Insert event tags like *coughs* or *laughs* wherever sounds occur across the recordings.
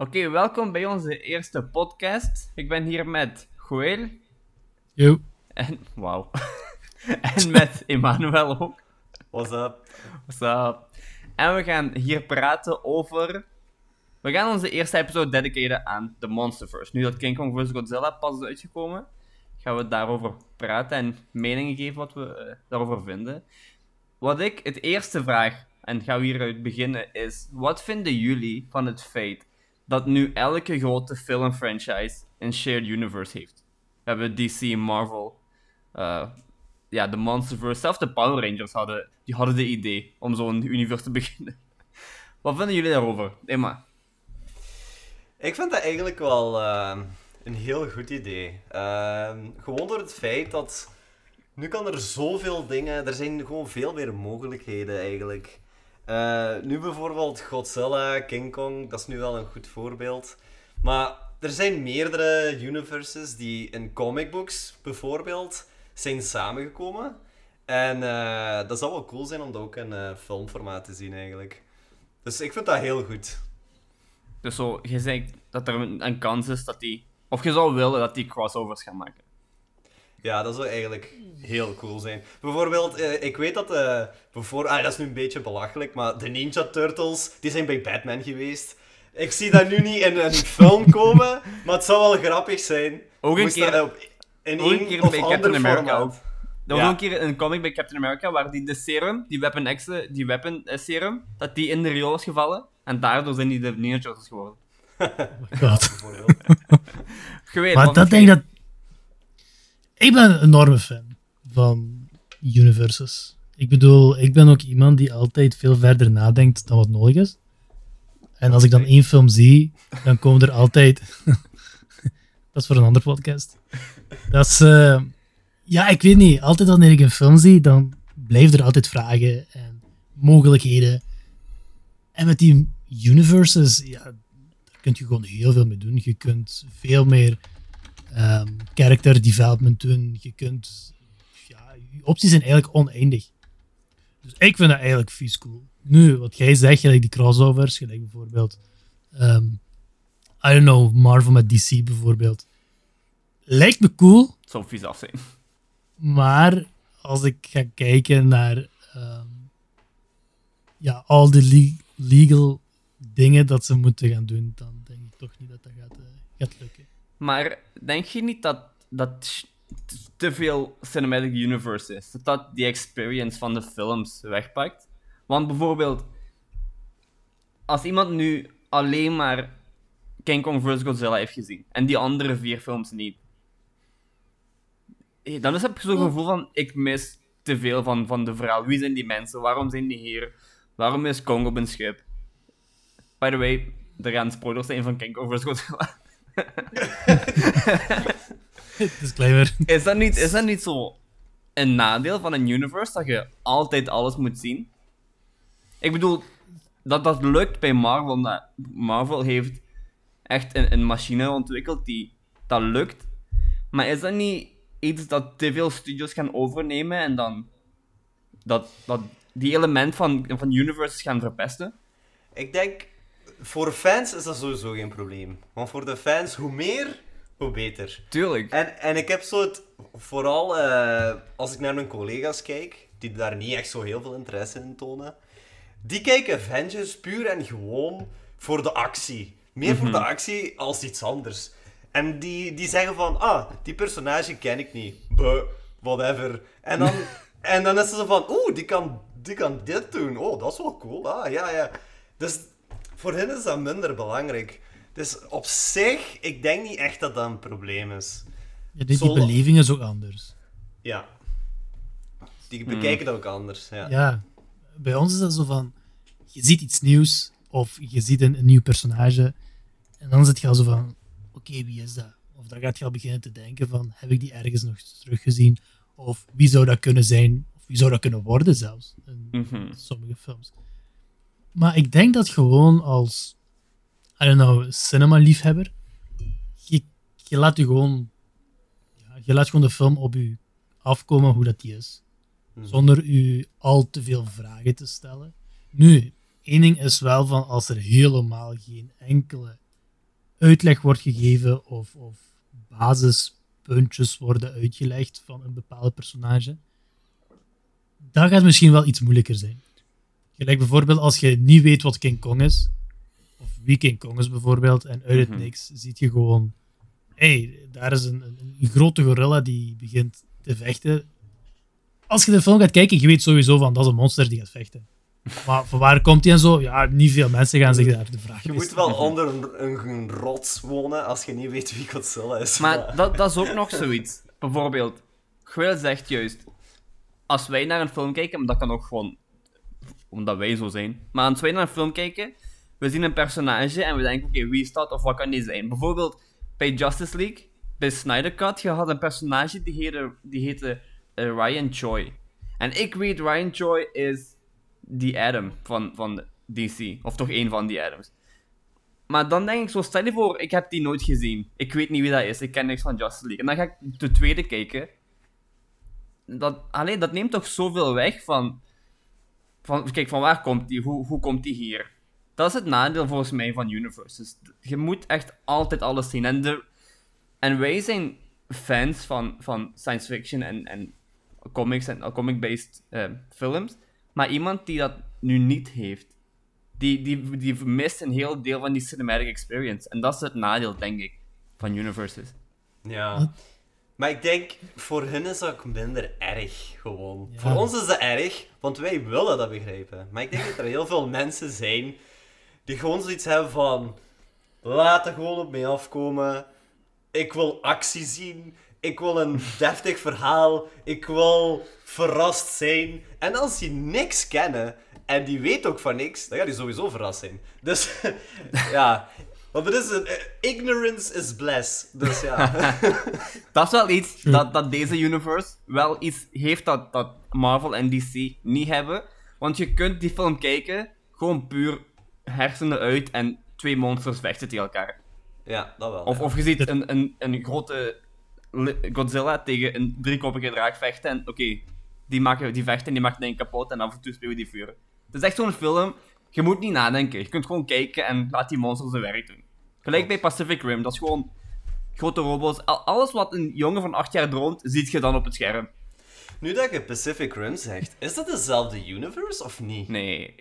Oké, welkom bij onze eerste podcast. Ik ben hier met Joël. Yo. En, wauw. *laughs* en met Emmanuel ook. What's up? What's up? En we gaan hier praten over... We gaan onze eerste episode dedicaten aan The Monsterverse. Nu dat King Kong vs. Godzilla pas is uitgekomen, gaan we daarover praten en meningen geven wat we eh, daarover vinden. Wat ik het eerste vraag, en gaan we hieruit beginnen, is... Wat vinden jullie van het feit dat nu elke grote filmfranchise een shared universe heeft? We hebben DC Marvel. eh, ja, de Monsterverse, zelfs de Power Rangers hadden, die hadden de idee om zo'n universe te *laughs* beginnen. Wat vinden jullie daarover? Emma? Ik vind dat eigenlijk wel eh, een heel goed idee. Ehm, gewoon door het feit dat... Nu kan er zoveel dingen... Er zijn gewoon veel meer mogelijkheden eigenlijk. Eh, nu bijvoorbeeld Godzilla, King Kong, dat is nu wel een goed voorbeeld. Maar er zijn meerdere universes die in comic books bijvoorbeeld zijn samengekomen. En eh, dat zou wel cool zijn om dat ook in eh, filmformaat te zien eigenlijk. Dus ik vind dat heel goed. Dus zo, je zegt dat er een kans is dat die... Of je zou willen dat die crossovers gaan maken. Ja, dat zou eigenlijk heel cool zijn. Bijvoorbeeld, eh, ik weet dat... eh bevoor... ah, dat is nu een beetje belachelijk, maar de Ninja Turtles, die zijn bij Batman geweest. Ik zie dat nu niet in een *laughs* film komen, maar het zou wel grappig zijn. Ook een Moest keer- dat op- in ook een één keer of bij ander Captain America formaat. ook. Er was Ja. ook een keer een comic bij Captain America waar die de serum, die Weapon X, eh, die Weapon eh, serum, dat die in de riool is gevallen. En daardoor zijn die de Ninja Turtles geworden. *laughs* God. Bijvoorbeeld. *laughs* Je weet, Maar dat denk ik dat... Ik ben een enorme fan van universes. Ik bedoel, ik ben ook iemand die altijd veel verder nadenkt dan wat nodig is. En als ik dan één film zie, dan komen er altijd... *laughs* dat is voor een andere podcast. Dat is... eh, Ja, ik weet niet. Altijd wanneer ik een film zie, dan blijven er altijd vragen en mogelijkheden. En met die universes, ja, daar kun je gewoon heel veel mee doen. Je kunt veel meer ehm, character development doen. Je kunt... Ja, je opties zijn eigenlijk oneindig. Dus ik vind dat eigenlijk vies cool. Nu, wat jij zegt, gelijk die crossovers, gelijk bijvoorbeeld... ehm, I don't know, Marvel met DC bijvoorbeeld. Lijkt me cool, Het zou vies af zijn. maar als ik ga kijken naar ehm, ja, al de le- legal dingen dat ze moeten gaan doen, dan denk ik toch niet dat dat gaat, eh, gaat lukken. Maar denk je niet dat dat te veel cinematic universe is? Dat dat die experience van de films wegpakt? Want bijvoorbeeld, als iemand nu alleen maar King Kong vs. Godzilla heeft gezien en die andere vier films niet, dan is heb je zo'n gevoel van: ik mis te veel van, van de verhaal. Wie zijn die mensen? Waarom zijn die hier? Waarom is Kong op een schip? By the way, er gaan spoilers zijn van King Kong vs. Godzilla. *laughs* *laughs* Disclaimer. Is dat, niet, is dat niet zo een nadeel van een universe dat je altijd alles moet zien? Ik bedoel, dat dat lukt bij Marvel, omdat Marvel heeft echt een, een machine ontwikkeld die dat lukt. Maar is dat niet iets dat te veel studios gaan overnemen en dan dat, dat die element van, van universes gaan verpesten? Ik denk, voor fans is dat sowieso geen probleem. Want voor de fans, hoe meer, hoe beter. Tuurlijk. En, en ik heb zo het, vooral eh, als ik naar mijn collega's kijk, die daar niet echt zo heel veel interesse in tonen, die kijken Avengers puur en gewoon voor de actie. Meer voor de actie als iets anders. En die, die zeggen van, ah, die personage ken ik niet. Buh, whatever. En dan, *laughs* en dan is het zo van, oeh, die kan, die kan dit doen. Oh, dat is wel cool. Ah, ja, ja. Dus voor hen is dat minder belangrijk. Dus op zich, ik denk niet echt dat dat een probleem is. Ja, die, die Zo- beleving is ook anders. Ja. Die bekijken dat ook anders. Ja. Ja, bij ons is dat zo van, je ziet iets nieuws of je ziet een, een nieuw personage en dan zit je al zo van, oké, wie is dat? Of dan gaat je al beginnen te denken van, heb ik die ergens nog teruggezien? Of wie zou dat kunnen zijn? Of wie zou dat kunnen worden zelfs? In Mhm. sommige films. Maar ik denk dat gewoon als, I don't know, cinema-liefhebber, je, je laat je gewoon, ja, je laat gewoon de film op je afkomen hoe dat die is. Zonder u al te veel vragen te stellen. Nu, één ding is wel van als er helemaal geen enkele uitleg wordt gegeven of, of basispuntjes worden uitgelegd van een bepaald personage, dan gaat misschien wel iets moeilijker zijn. Gelijk bijvoorbeeld als je niet weet wat King Kong is, of wie King Kong is bijvoorbeeld, en uit het Mhm. niks ziet je gewoon, hé, hey, daar is een, een, een grote gorilla die begint te vechten. Als je de film gaat kijken, je weet sowieso van, dat is een monster die gaat vechten. Maar van waar komt die en zo? Ja, niet veel mensen gaan zich daar de vraag Je moet wel onder een, een, rots wonen als je niet weet wie Godzilla is. Maar dat, dat is ook nog zoiets. Bijvoorbeeld, Gwil zegt juist, als wij naar een film kijken, maar dat kan ook gewoon omdat wij zo zijn, maar als wij naar een film kijken, we zien een personage en we denken, oké, wie is dat of wat kan die zijn? Bijvoorbeeld bij Justice League, bij Snyder Cut, je had een personage die heette, die heette eh, Ryan Choi. En ik weet, Ryan Choi is die Adam van, van DC, of toch één van die Adams. Maar dan denk ik zo, stel je voor, ik heb die nooit gezien. Ik weet niet wie dat is, ik ken niks van Justice League. En dan ga ik de tweede kijken. Dat, allee, dat neemt toch zoveel weg van, van... Kijk, van waar komt die? Hoe, hoe komt die hier? Dat is het nadeel volgens mij van universes. Je moet echt altijd alles zien. En, de, en wij zijn fans van, van science fiction en, en comics en comic-based eh, films. Maar iemand die dat nu niet heeft, die, die, die mist een heel deel van die cinematic experience. En dat is het nadeel, denk ik, van universes. Ja. Maar ik denk, voor hen is dat ook minder erg, gewoon. Ja. Voor ons is dat erg, want wij willen dat begrijpen. Maar ik denk dat er heel veel mensen zijn die gewoon zoiets hebben van... Laat er gewoon op mij afkomen. Ik wil actie zien. Ik wil een *laughs* deftig verhaal. Ik wil verrast zijn. En als die niks kennen, en die weet ook van niks, dan gaat hij sowieso verrast zijn. Dus, *laughs* ja... Want het is een... eh, ignorance is bliss. Dus ja... *laughs* Dat is wel iets dat, dat deze universe wel iets heeft dat, dat Marvel en DC niet hebben. Want je kunt die film kijken, gewoon puur hersenen uit en twee monsters vechten tegen elkaar. Ja, dat wel. Of, ja. of je ziet een, een, een grote Godzilla tegen een driekoppige draak vechten en oké, die, maken- die vechten en die maken dingen kapot en af en toe spelen die vuren. Het is echt zo'n film, je moet niet nadenken. Je kunt gewoon kijken en laat die monsters hun werk doen. Gelijk bij Pacific Rim, dat is gewoon grote robots. Al- Alles wat een jongen van 8 jaar droomt, ziet je dan op het scherm. Nu dat je Pacific Rim zegt, is dat dezelfde universe of niet? Nee,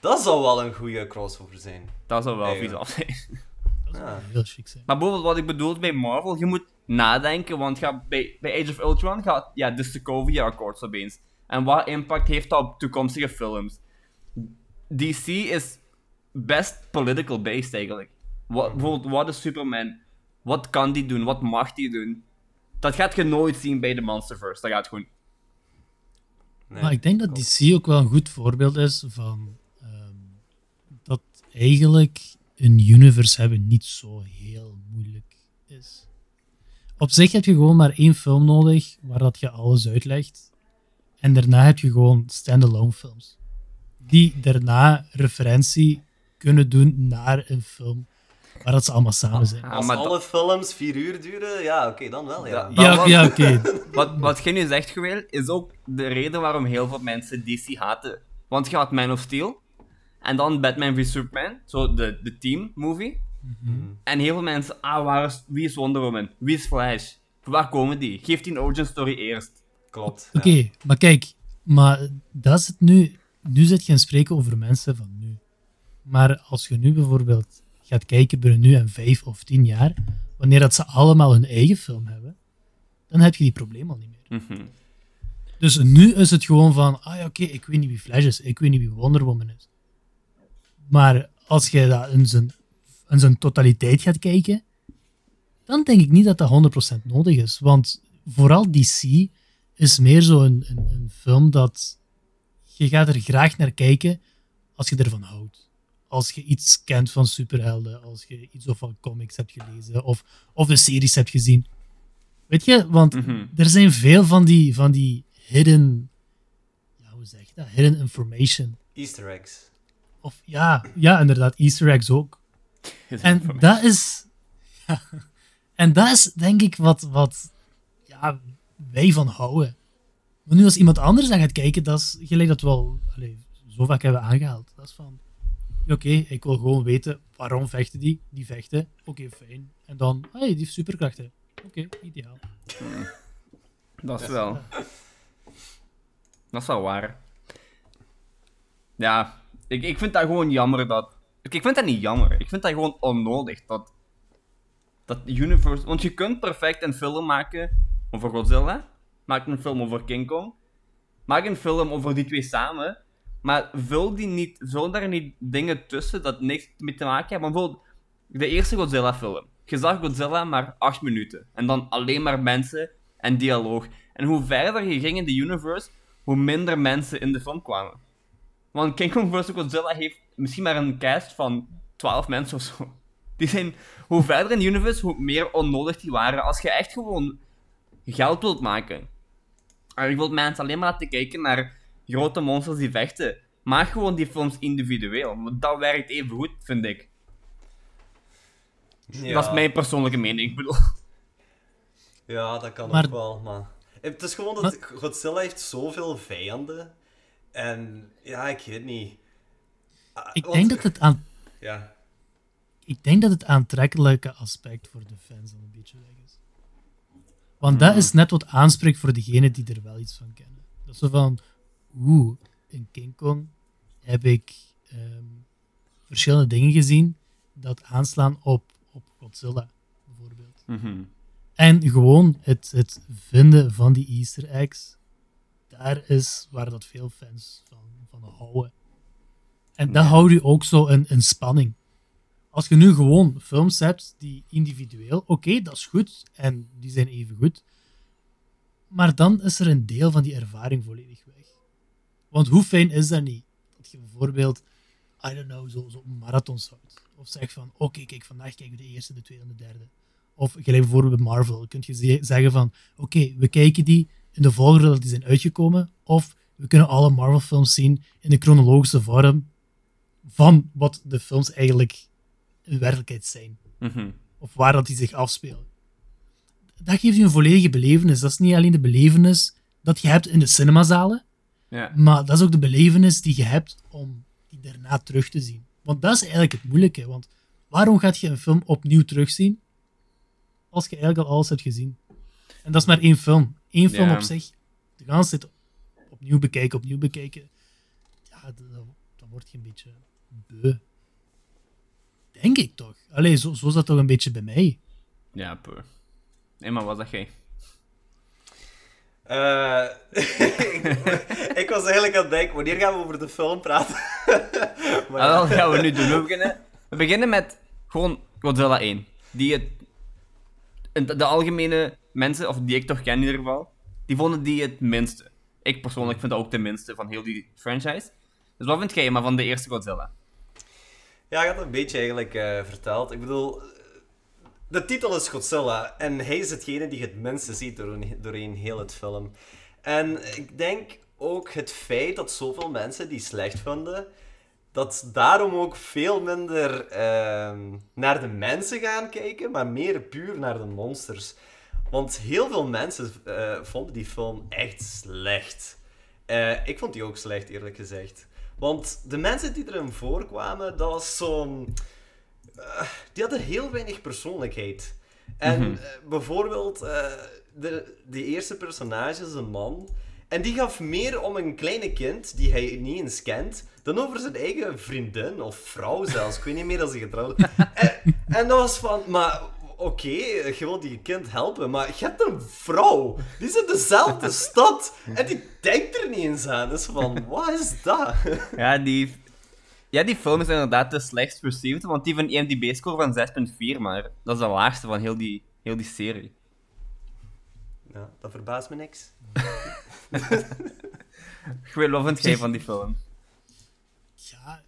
Dat zou wel een goede crossover zijn. dat zou wel joh. af zijn. Dat zou Ja. heel chic zijn. Maar bijvoorbeeld wat ik bedoel bij Marvel, je moet nadenken, want ga, bij, bij Age of Ultron gaat ja, de Sokovia Accords opeens. En wat impact heeft dat op toekomstige films? DC is best political based eigenlijk. Wat, bijvoorbeeld, wat is Superman? Wat kan die doen? Wat mag die doen? Dat gaat je nooit zien bij de Monsterverse. Dat gaat gewoon... Nee. Maar ik denk dat DC ook wel een goed voorbeeld is van ehm, dat eigenlijk een universe hebben niet zo heel moeilijk is. Op zich heb je gewoon maar één film nodig waar dat je alles uitlegt. En daarna heb je gewoon standalone films. Die daarna referentie kunnen doen naar een film waar dat ze allemaal samen zijn. Ah, Als alle films vier uur duren, ja, oké, dan wel, ja. Ja, Ja, was- ja oké. *laughs* Wat, wat jij nu zegt, Geweel, is ook de reden waarom heel veel mensen DC haten. Want je had Man of Steel, en dan Batman v Superman, zo de, de team movie. En heel veel mensen, ah, waar is, wie is Wonder Woman? Wie is Flash? Waar komen die? Geef die een origin story eerst. Klopt. Oké, ja. maar kijk, maar dat is het nu. Nu zit je aan het spreken over mensen van nu. Maar als je nu bijvoorbeeld gaat kijken binnen nu en vijf of tien jaar, wanneer dat ze allemaal hun eigen film hebben, dan heb je die probleem al niet meer. Mhm. Dus nu is het gewoon van, ah ja, oké, ik weet niet wie Flash is, ik weet niet wie Wonder Woman is. Maar als je dat in zijn, in zijn totaliteit gaat kijken, dan denk ik niet dat dat 100% nodig is. Want vooral DC is meer zo'n een, een, een film dat je gaat er graag naar kijken als je ervan houdt. Als je iets kent van superhelden, als je iets of van comics hebt gelezen of, of de series hebt gezien. Weet je, want Mhm. er zijn veel van die, van die hidden, ja, hoe zeg je dat? Hidden information. Easter eggs. Of ja, ja, inderdaad, Easter eggs ook. En dat is, ja, *laughs* en dat is denk ik wat, wat ja, wij van houden. Maar nu als iemand anders aan gaat kijken, dat is gelijk dat we al allee, zo vaak hebben aangehaald. Dat is van, Oké, ik wil gewoon weten waarom vechten die. Die vechten. Oké, fijn. En dan, hey, die heeft superkrachten. Oké, ideaal. *laughs* Dat is wel. Dat is wel waar. Ja, ik, ik vind dat gewoon jammer dat. Ik, ik vind dat niet jammer. Ik vind dat gewoon onnodig. Dat. Dat universe. Want je kunt perfect een film maken over Godzilla. Maak een film over King Kong. Maak een film over die twee samen. Maar vul, die niet, vul daar niet dingen tussen dat niks mee te maken hebben. Bijvoorbeeld de eerste Godzilla-film. Je zag Godzilla maar 8 minuten. En dan alleen maar mensen en dialoog. En hoe verder je ging in de universe, hoe minder mensen in de film kwamen. Want King Kong vs. Godzilla heeft misschien maar een cast van 12 mensen of zo. Die zijn, hoe verder in de universe, hoe meer onnodig die waren. Als je echt gewoon geld wilt maken. En je wilt mensen alleen maar laten kijken naar grote monsters die vechten. Maak gewoon die films individueel. Want dat werkt even goed, vind ik. Ja. Dat is mijn persoonlijke mening. Ik bedoel. Ja, dat kan Maar- ook wel, maar... Het is gewoon dat Godzilla heeft zoveel vijanden. En ja, ik weet niet. Ah, Ik want- denk dat het aan Ja. ik denk dat het aantrekkelijke aspect voor de fans dan een beetje weg is. Want dat is net wat aanspreekt voor degenen die er wel iets van kennen. Dat is zo van, oeh, in King Kong heb ik ehm, verschillende dingen gezien dat aanslaan op, op Godzilla, bijvoorbeeld. Mhm. En gewoon het, het vinden van die easter eggs, daar is waar dat veel fans van, van houden. En dat houdt u ook zo in spanning. Als je nu gewoon films hebt die individueel, oké, dat is goed, en die zijn even goed. Maar dan is er een deel van die ervaring volledig weg. Want hoe fijn is dat niet? Dat je bijvoorbeeld, I don't know, zo, zo marathons houdt. Of zegt van, oké, kijk, vandaag kijken we de eerste, de tweede en de derde. Of gelijk bijvoorbeeld bij Marvel, kun je ze- zeggen van, oké, we kijken die in de volgorde dat die zijn uitgekomen, of we kunnen alle Marvel-films zien in de chronologische vorm van wat de films eigenlijk in werkelijkheid zijn. Mhm. Of waar dat die zich afspelen. Dat geeft je een volledige belevenis. Dat is niet alleen de belevenis dat je hebt in de cinemazalen, Ja. maar dat is ook de belevenis die je hebt om die daarna terug te zien. Want dat is eigenlijk het moeilijke. Want waarom gaat je een film opnieuw terugzien als je eigenlijk al alles hebt gezien? En dat is maar één film. Eén film Ja. op zich. De hele tijd opnieuw bekijken, opnieuw bekijken. Ja, dat- dan word je een beetje beu. Denk ik toch. Allee, zo, zo is dat toch een beetje bij mij. Ja, puur. Nee, maar wat zeg jij? Eh, *laughs* ik was eigenlijk aan het denken, wanneer gaan we over de film praten? *laughs* maar Ah, wel, gaan we nu doen. We beginnen, we beginnen met gewoon Godzilla 1. Die het... De, de algemene mensen, of die ik toch ken in ieder geval, die vonden die het minste. Ik persoonlijk vind dat ook de minste van heel die franchise. Dus wat vind jij maar van de eerste Godzilla? Ja, ik had een beetje eigenlijk eh, verteld. Ik bedoel, de titel is Godzilla en hij is hetgene die het minste ziet doorheen, doorheen heel het film. En ik denk ook het feit dat zoveel mensen die slecht vonden, dat daarom ook veel minder ehm, naar de mensen gaan kijken, maar meer puur naar de monsters. Want heel veel mensen eh, vonden die film echt slecht. Eh, ik vond die ook slecht, eerlijk gezegd. Want de mensen die erin voorkwamen, dat was zo'n... eh, die hadden heel weinig persoonlijkheid. En Mhm. eh, bijvoorbeeld, eh, de, de eerste personage is een man. En die gaf meer om een kleine kind, die hij niet eens kent, dan over zijn eigen vriendin of vrouw zelfs. Ik weet niet meer als ze getrouwd *laughs* en, en dat was van, maar oké, je wilt die kind helpen, maar je hebt een vrouw. Die is in dezelfde *laughs* stad en die denkt er niet eens aan. Dus van, wat is dat? *laughs* Ja, die... Ja, die film is inderdaad de slechtst received, want die van IMDb-score van 6.4, maar dat is de laagste van heel die, heel die serie. Ja, dat verbaast me niks. Vind jij Zeg- van die film? Ja,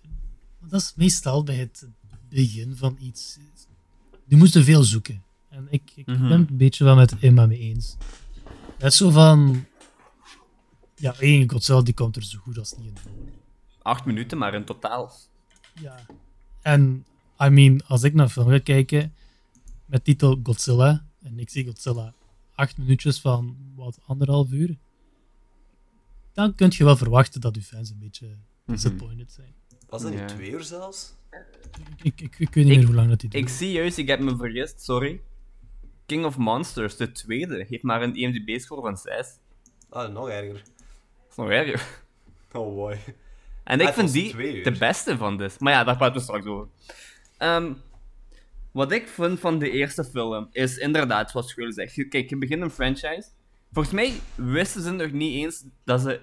dat is meestal bij het begin van iets. Die moesten veel zoeken. En ik, ik Mhm. ben het een beetje wel met Emma mee eens. Het is zo van... Ja, één Godzilla die komt er zo goed als niet in voor. Acht minuten, maar in totaal. Ja. En, I mean, als ik naar een film ga kijken met titel Godzilla, en ik zie Godzilla acht minuutjes van, wat, anderhalf uur, dan kun je wel verwachten dat uw fans een beetje disappointed zijn. Was dat niet twee uur zelfs? Ik, ik, ik weet niet Ik- meer hoe lang dat die duurt. Ik zie juist, ik heb me vergist, sorry. King of Monsters, de tweede, heeft maar een IMDb-score van 6. Ah, nog erger. Dat is nog erger. Oh boy. En Ah, ik het vind die de beste van dit. Maar ja, daar praten we straks over. Ehm, wat ik vind van de eerste film is inderdaad, zoals Schul zegt. Kijk, je begint een franchise. Volgens mij wisten ze nog niet eens dat ze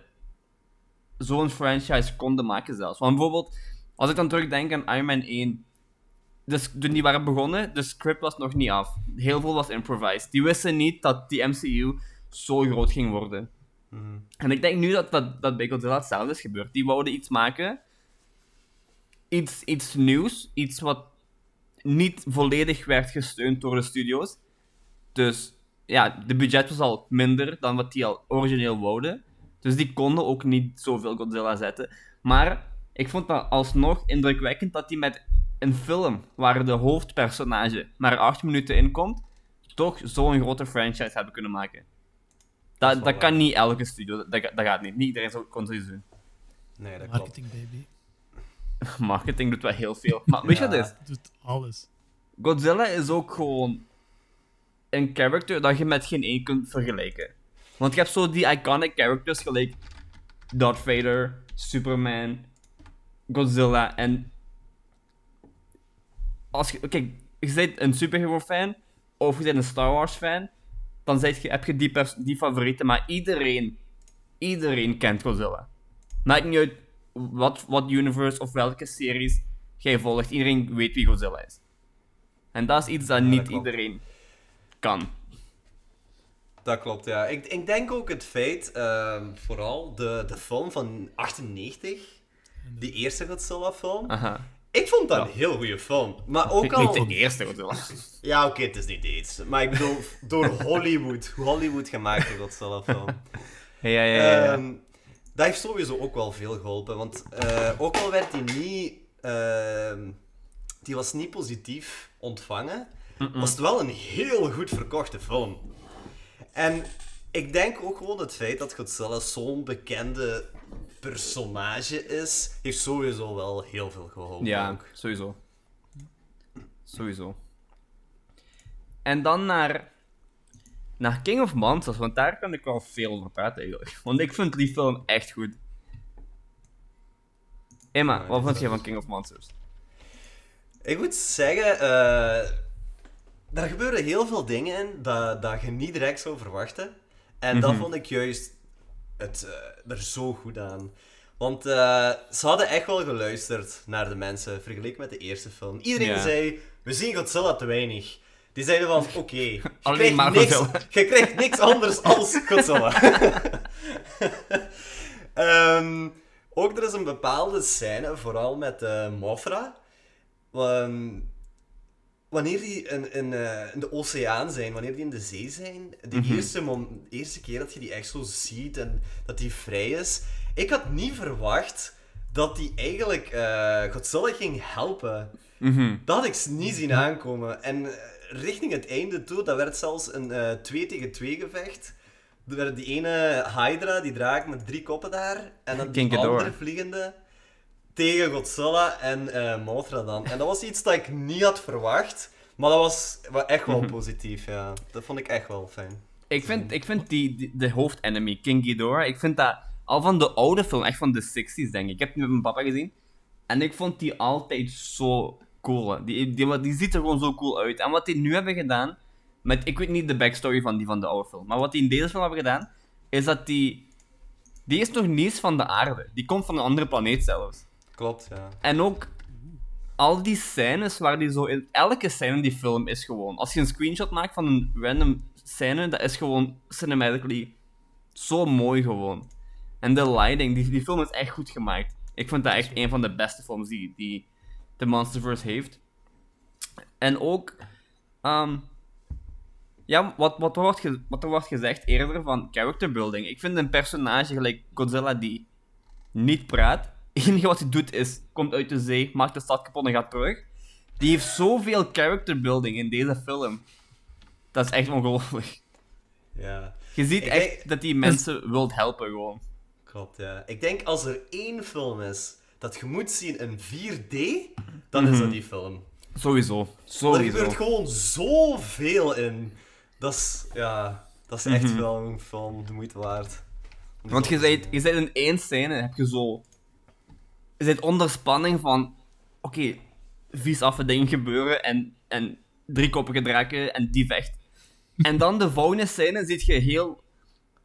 zo'n franchise konden maken zelfs. Want bijvoorbeeld, als ik dan terugdenk aan Iron Man 1. Dus toen die waren begonnen, de script was nog niet af. Heel veel was improvised. Die wisten niet dat die MCU zo groot ging worden. Mhm. En ik denk nu dat, dat, dat bij Godzilla hetzelfde is gebeurd. Die wouden iets maken. Iets, iets nieuws. Iets wat niet volledig werd gesteund door de studio's. Dus ja, de budget was al minder dan wat die al origineel wouden. Dus die konden ook niet zoveel Godzilla zetten. Maar ik vond dat alsnog indrukwekkend dat die met een film waar de hoofdpersonage maar acht minuten in komt, toch zo'n grote franchise hebben kunnen maken. Dat Dat, kan niet elke studio, dat, dat gaat niet. Niet iedereen zou- kon zoiets doen. Nee, dat klopt. Marketing, baby. *laughs* Marketing doet wel heel veel. Maar weet je wat het is? Doet alles. Godzilla is ook gewoon een character dat je met geen één kunt vergelijken. Want je hebt zo die iconic characters gelijk Darth Vader, Superman, Godzilla en... Als je, kijk, je bent een superhero fan of je bent een Star Wars fan, dan je, heb je die, pers- die favorieten, maar iedereen, iedereen kent Godzilla. Maakt niet uit wat, wat universe of welke series jij volgt, iedereen weet wie Godzilla is. En dat is iets dat niet iedereen kan. Dat klopt, ja. Ik, ik denk ook het feit, ehm, vooral de, de film van 98, die eerste Godzilla-film. Ik vond dat Ja. een heel goede film. Maar ook Niet al... de eerste Godzilla. *laughs* Ja, oké, het is niet de eerste. Maar ik bedoel, door Hollywood. Hollywood gemaakte Godzilla-film. *laughs* Ja, ja, ja. ja. Ehm, dat heeft sowieso ook wel veel geholpen. Want eh, ook al werd die niet... ehm, die was niet positief ontvangen, was het wel een heel goed verkochte film. En ik denk ook gewoon het feit dat Godzilla zo'n bekende personage is, heeft sowieso wel heel veel geholpen. Ja, ook. sowieso. Sowieso. En dan naar, naar King of Monsters, want daar kan ik wel veel over praten eigenlijk. Want ik vind die film echt goed. Emma, wat vond je van King of Monsters? Ik moet zeggen, eh er gebeuren heel veel dingen in dat, dat je niet direct zou verwachten. En dat Mhm. vond ik juist het, eh, er zo goed aan. Want eh, ze hadden echt wel geluisterd naar de mensen, vergeleken met de eerste film. Iedereen zei, we zien Godzilla te weinig. Die zeiden van, *laughs* oké, je, Alleen krijgt maar niks- je krijgt niks anders als *laughs* Godzilla. *laughs* Ehm, ook er is een bepaalde scène, vooral met eh Mothra. Ehm, wanneer die in, in, eh, in de oceaan zijn, wanneer die in de zee zijn, de Mhm. eerste, mom- eerste keer dat je die echt zo ziet en dat die vrij is. Ik had niet verwacht dat die eigenlijk eh, Godzilla ging helpen. Mhm. Dat had ik niet zien aankomen. En eh, richting het einde toe, dat werd zelfs een eh 2 tegen 2 gevecht. Er werd die ene Hydra, die draak met drie koppen daar. En dan die andere vliegende tegen Godzilla en eh Mothra dan. En dat was iets dat ik niet had verwacht. Maar dat was wa- echt wel Mhm. positief, ja. Dat vond ik echt wel fijn. Ik vind, ik vind die, die- de hoofdenemy, King Ghidorah, ik vind dat al van de oude film, echt van de 60s denk ik. Ik heb die met mijn papa gezien. En ik vond die altijd zo cool. Die, die, die ziet er gewoon zo cool uit. En wat die nu hebben gedaan, met, ik weet niet de backstory van die van de oude film, maar wat die in deze film hebben gedaan, is dat die... Die is nog niet eens van de aarde. Die komt van een andere planeet zelfs. Klopt, ja. En ook al die scènes waar die zo in. Elke scène in die film is gewoon. Als je een screenshot maakt van een random scène, dat is gewoon cinematically zo mooi gewoon. En de lighting, die, die film is echt goed gemaakt. Ik vind dat echt een van de beste films die, die de Monsterverse heeft. En ook. ehm, ja, wat, wat, er wordt ge- wat er wordt gezegd eerder van character building. Ik vind een personage gelijk Godzilla die niet praat. Het enige wat hij doet is, komt uit de zee, maakt de stad kapot en gaat terug. Die heeft zoveel character building in deze film. Dat is echt ongelooflijk. Ja, Je ziet Ik echt denk- dat die mensen wilt helpen gewoon. klopt, ja. Ik denk als er één film is dat je moet zien in 4D, dan is dat die film. Sowieso. Er Sowieso. gebeurt gewoon zoveel in. Dat is, ja, dat is echt Mhm. wel een film de moeite waard. Want je zien. je bent in één scène, heb je zo... Je bent onder spanning van... Oké, vies affe dingen gebeuren en, en driekoppige draken en die vecht. *laughs* En dan de volgende scène zit je heel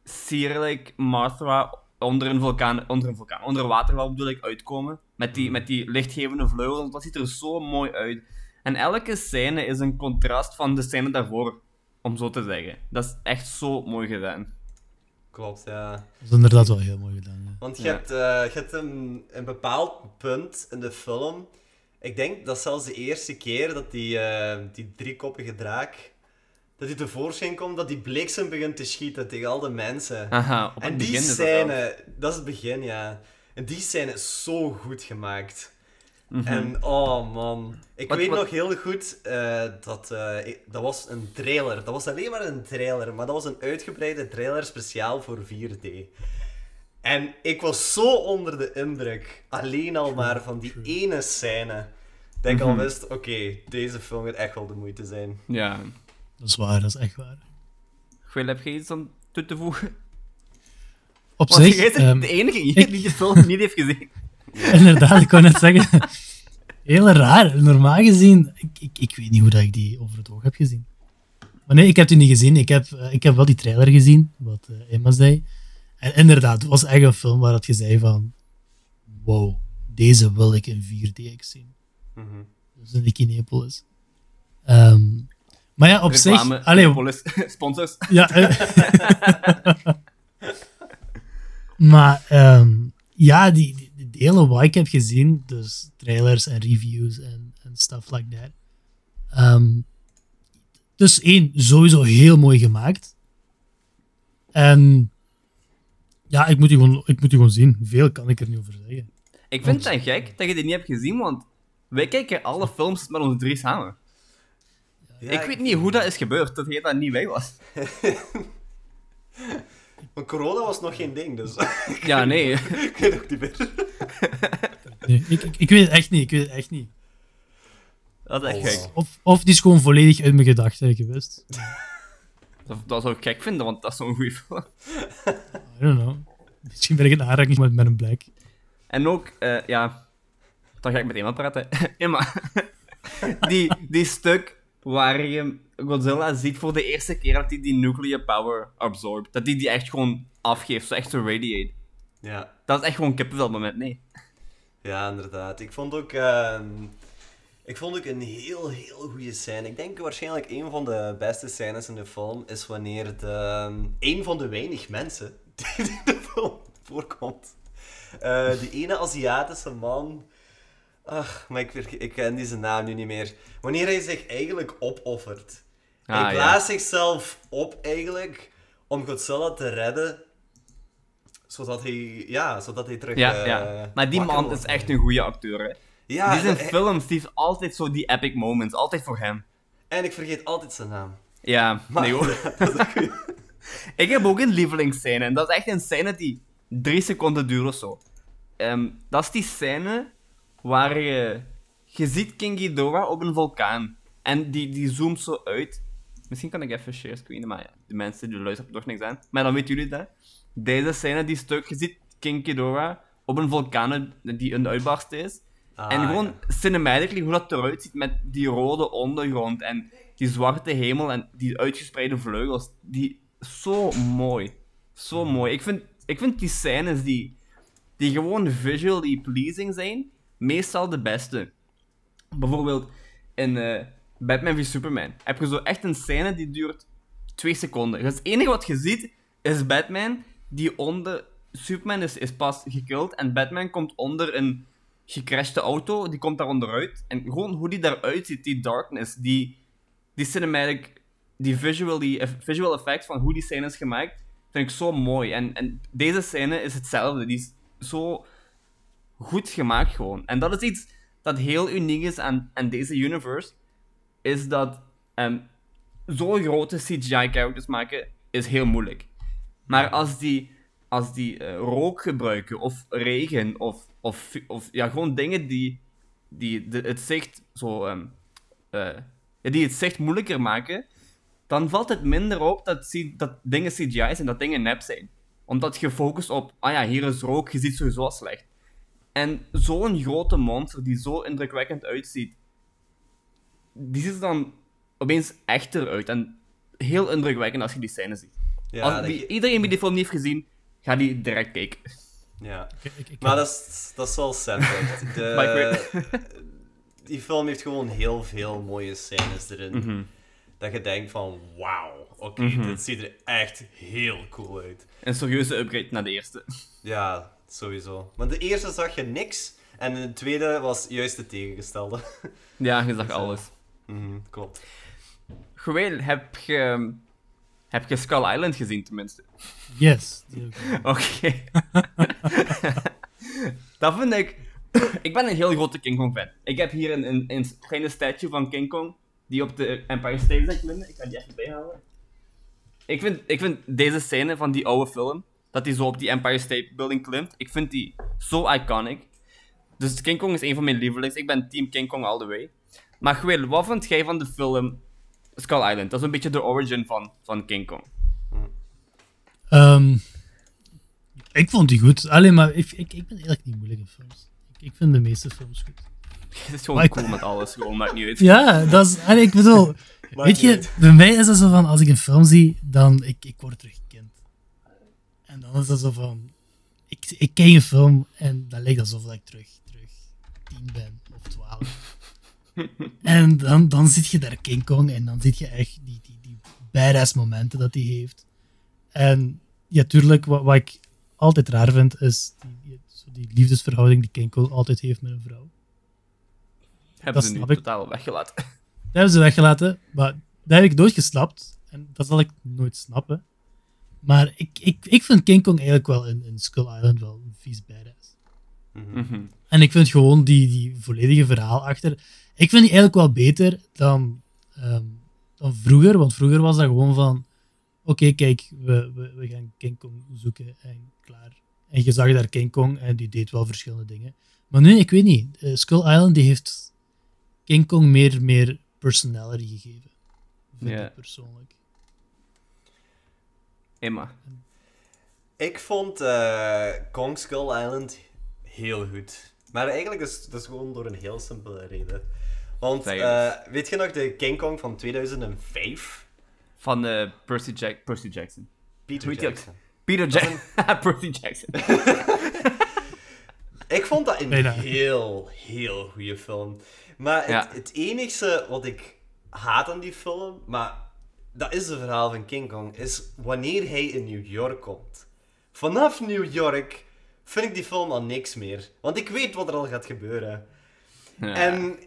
sierlijk Martha onder een vulkaan, onder een vulkaan, onder water wel bedoel ik, uitkomen. Met die, met die lichtgevende vleugels, dat ziet er zo mooi uit. En elke scène is een contrast van de scène daarvoor, om zo te zeggen. Dat is echt zo mooi gedaan. Klopt, ja. Dat is inderdaad wel heel mooi gedaan. ja. Want je Ja. hebt, eh, je hebt een, een bepaald punt in de film. Ik denk dat zelfs de eerste keer dat die, eh, die driekoppige draak. dat hij tevoorschijn komt, dat die bliksem begint te schieten tegen al de mensen. Aha, op en die begin is dat scène, dat is het begin, ja. En die scène is zo goed gemaakt. Mhm. En oh man, ik Wat- weet wat- nog heel goed eh, dat eh, ik- dat was een trailer. Dat was alleen maar een trailer, maar dat was een uitgebreide trailer speciaal voor 4D. En ik was zo onder de indruk, alleen al maar van die ene scène, dat ik al Mhm. wist, oké, deze film gaat echt wel de moeite zijn. Ja. Dat is waar, dat is echt waar. Gwil, heb je iets aan toe te voegen? Op Want zich, jij bent ehm, de enige hier die de film niet heeft gezien. *laughs* inderdaad, ik wou net zeggen. Heel raar. Normaal gezien, ik, ik, ik weet niet hoe dat ik die over het oog heb gezien. Maar nee, ik heb die niet gezien. Ik heb, eh, ik heb wel die trailer gezien, wat eh, Emma zei. En inderdaad, het was echt een film waar dat je zei van... Wow, deze wil ik in 4DX zien. Mhm. Dus in de Kinepolis. Ehm maar ja, op Reclame, zich... Allee, *laughs* sponsors. Ja. eh. *laughs* maar ehm, ja, die, die, die delen wat ik heb gezien, dus trailers en reviews en, en stuff like that. Ehm, dus één, sowieso heel mooi gemaakt. En ja, ik moet die gewoon, ik moet die gewoon zien. Veel kan ik er niet over zeggen. Ik vind het dan gek dat je dit niet hebt gezien, want wij kijken alle films met ons drie samen. Ja, ik weet niet hoe dat is gebeurd, dat jij daar niet bij was. *laughs* Want corona was nog geen ding, dus *laughs* Ja, nee. *laughs* ik weet ook niet meer. Nee, ik, ik, ik weet het echt niet, ik weet het echt niet. Dat is echt Oh, gek. Of, of die is gewoon volledig uit mijn gedachten geweest. Dat, dat zou ik gek vinden, want dat is zo'n goede film. I don't know. Misschien ben ik in aanraking met, met een blijk. En ook, eh, ja... Dan ga ik met Emma praten. *laughs* Emma. die, die stuk waar je Godzilla ziet voor de eerste keer dat hij die nuclear power absorbt. Dat hij die echt gewoon afgeeft, zo echt zo radiate. Ja. Dat is echt gewoon een kippenvel moment, nee. Ja, inderdaad. Ik vond ook, ehm, ik vond ook een heel, heel goede scène. Ik denk waarschijnlijk een van de beste scènes in de film is wanneer de, ehm, een van de weinig mensen *laughs* die in de film voorkomt. Eh, die ene Aziatische man. Ach, maar ik, ik ken die zijn naam nu niet meer. Wanneer hij zich eigenlijk opoffert. Ah, hij ja. blaast zichzelf op eigenlijk om Godzilla te redden. Zodat hij, ja, zodat hij terug. Ja, eh, ja. Maar die man wordt. is echt een goede acteur, hè. Ja, die zijn hij- films, die heeft altijd zo die epic moments. Altijd voor hem. En ik vergeet altijd zijn naam. Ja, Maar, nee hoor. *laughs* *laughs* Ik heb ook een lievelingsscène. En dat is echt een scène die drie seconden duurt of zo. Ehm, dat is die scène waar je... Je ziet King Ghidorah op een vulkaan. En die, die zoomt zo uit. Misschien kan ik even share screenen, maar ja, de mensen die luisteren hebben toch niks aan. Maar dan weten jullie dat. Deze scène, die stuk, je ziet King Ghidorah op een vulkaan die een uitbarst is. Ah, en gewoon ja. cinematically hoe dat eruit ziet met die rode ondergrond en die zwarte hemel en die uitgespreide vleugels. Die, zo mooi. Zo mooi. Ik vind, ik vind die scènes die, die gewoon visually pleasing zijn, meestal de beste. Bijvoorbeeld in eh, Batman v Superman heb je zo echt een scène die duurt twee seconden. Dus het enige wat je ziet is Batman die onder. Superman is, is pas gekild en Batman komt onder een gecrashte auto, die komt daar onderuit. En gewoon hoe die daaruit ziet, die darkness, die, die cinematic, die visually, eff- visual effects van hoe die scène is gemaakt, vind ik zo mooi. En, en deze scène is hetzelfde. Die is zo goed gemaakt gewoon. En dat is iets dat heel uniek is aan, aan deze universe, is dat ehm zo'n grote CGI-characters maken is heel moeilijk. Maar als die als die eh, rook gebruiken, of regen, of, of, of ja, gewoon dingen die, die de, het zicht zo, ehm, eh, die het zicht moeilijker maken, dan valt het minder op dat, dat dingen CGI zijn, dat dingen nep zijn. Omdat je focust op, ah ja, hier is rook, je ziet sowieso slecht. En zo'n grote monster die zo indrukwekkend uitziet, die ziet er dan opeens echter uit. En heel indrukwekkend als je die scène ziet. Ja, als die- iedereen die die film niet heeft gezien, ga die direct kijken. ja. Ik, ik, ik- Maar dat is, dat is wel sad. echt. *laughs* De, die film heeft gewoon heel veel mooie scènes erin. Mhm. Dat je denkt van, wauw, oké, Mhm. dit ziet er echt heel cool uit. Een serieuze upgrade naar de eerste. Ja, sowieso. Want de eerste zag je niks, en de tweede was juist het tegengestelde. Ja, je zag *laughs* Dus, eh, alles. Mhm, klopt. Geweel, heb je, heb je Skull Island gezien tenminste? Yes. *laughs* Oké. *laughs* dat vind ik... ik ben een heel grote King Kong fan. Ik heb hier een, een, een kleine statue van King Kong die op de Empire State is klimmen. Ik ga die even bijhalen. Ik vind, ik vind deze scène van die oude film, dat hij zo op die Empire State Building klimt, ik vind die zo iconic. Dus King Kong is een van mijn lievelings. Ik ben team King Kong all the way. Maar Gwil, wat vond jij van de film Skull Island? Dat is een beetje de origin van, van King Kong. Ehm, ik vond die goed. Alleen maar, ik, ik, ik ben eigenlijk niet moeilijk in films. Ik, ik vind de meeste films goed. Het is gewoon Maar ik- cool met alles, gewoon maakt niet uit. *laughs* Ja, dat is... allee, ik bedoel... *laughs* weet je, uit. bij mij is dat zo van, als ik een film zie, dan... Ik, ik word terug kind. En dan is dat zo van... Ik, ik kijk een film en dan lijkt alsof ik terug, terug tien ben of twaalf. En dan, dan zit je daar King Kong en dan zit je echt die, die, die badass momenten dat hij heeft. En ja, tuurlijk, wat, wat ik altijd raar vind, is die, die, zo die liefdesverhouding die King Kong altijd heeft met een vrouw. Hebben Dat ze nu ik. totaal weggelaten. Dat hebben ze weggelaten, maar dat heb ik nooit gesnapt. En dat zal ik nooit snappen. Maar ik, ik, ik vind King Kong eigenlijk wel in, in Skull Island wel een vies badass. Mhm. Mhm. En ik vind gewoon die, die volledige verhaal achter... Ik vind die eigenlijk wel beter dan, ehm, dan vroeger. Want vroeger was dat gewoon van... Oké, kijk, we, we, we gaan King Kong zoeken en klaar. En je zag daar King Kong en die deed wel verschillende dingen. Maar nu, ik weet niet. eh, Skull Island die heeft King Kong meer, meer personality gegeven. Vind Ja. ik persoonlijk. Emma. Ik vond eh, Kong Skull Island heel goed. Maar eigenlijk is dat is gewoon door een heel simpele reden. Want eh, weet je nog de King Kong van 2005? Van eh, Percy, Jack Percy Jackson. Peter Jackson. Peter Jackson. *laughs* Percy Jackson. *laughs* Ik vond dat een heel, heel goede film. Maar het, Ja. het enige wat ik haat aan die film, maar dat is het verhaal van King Kong, is wanneer hij in New York komt. Vanaf New York vind ik die film al niks meer. Want ik weet wat er al gaat gebeuren. Ja. En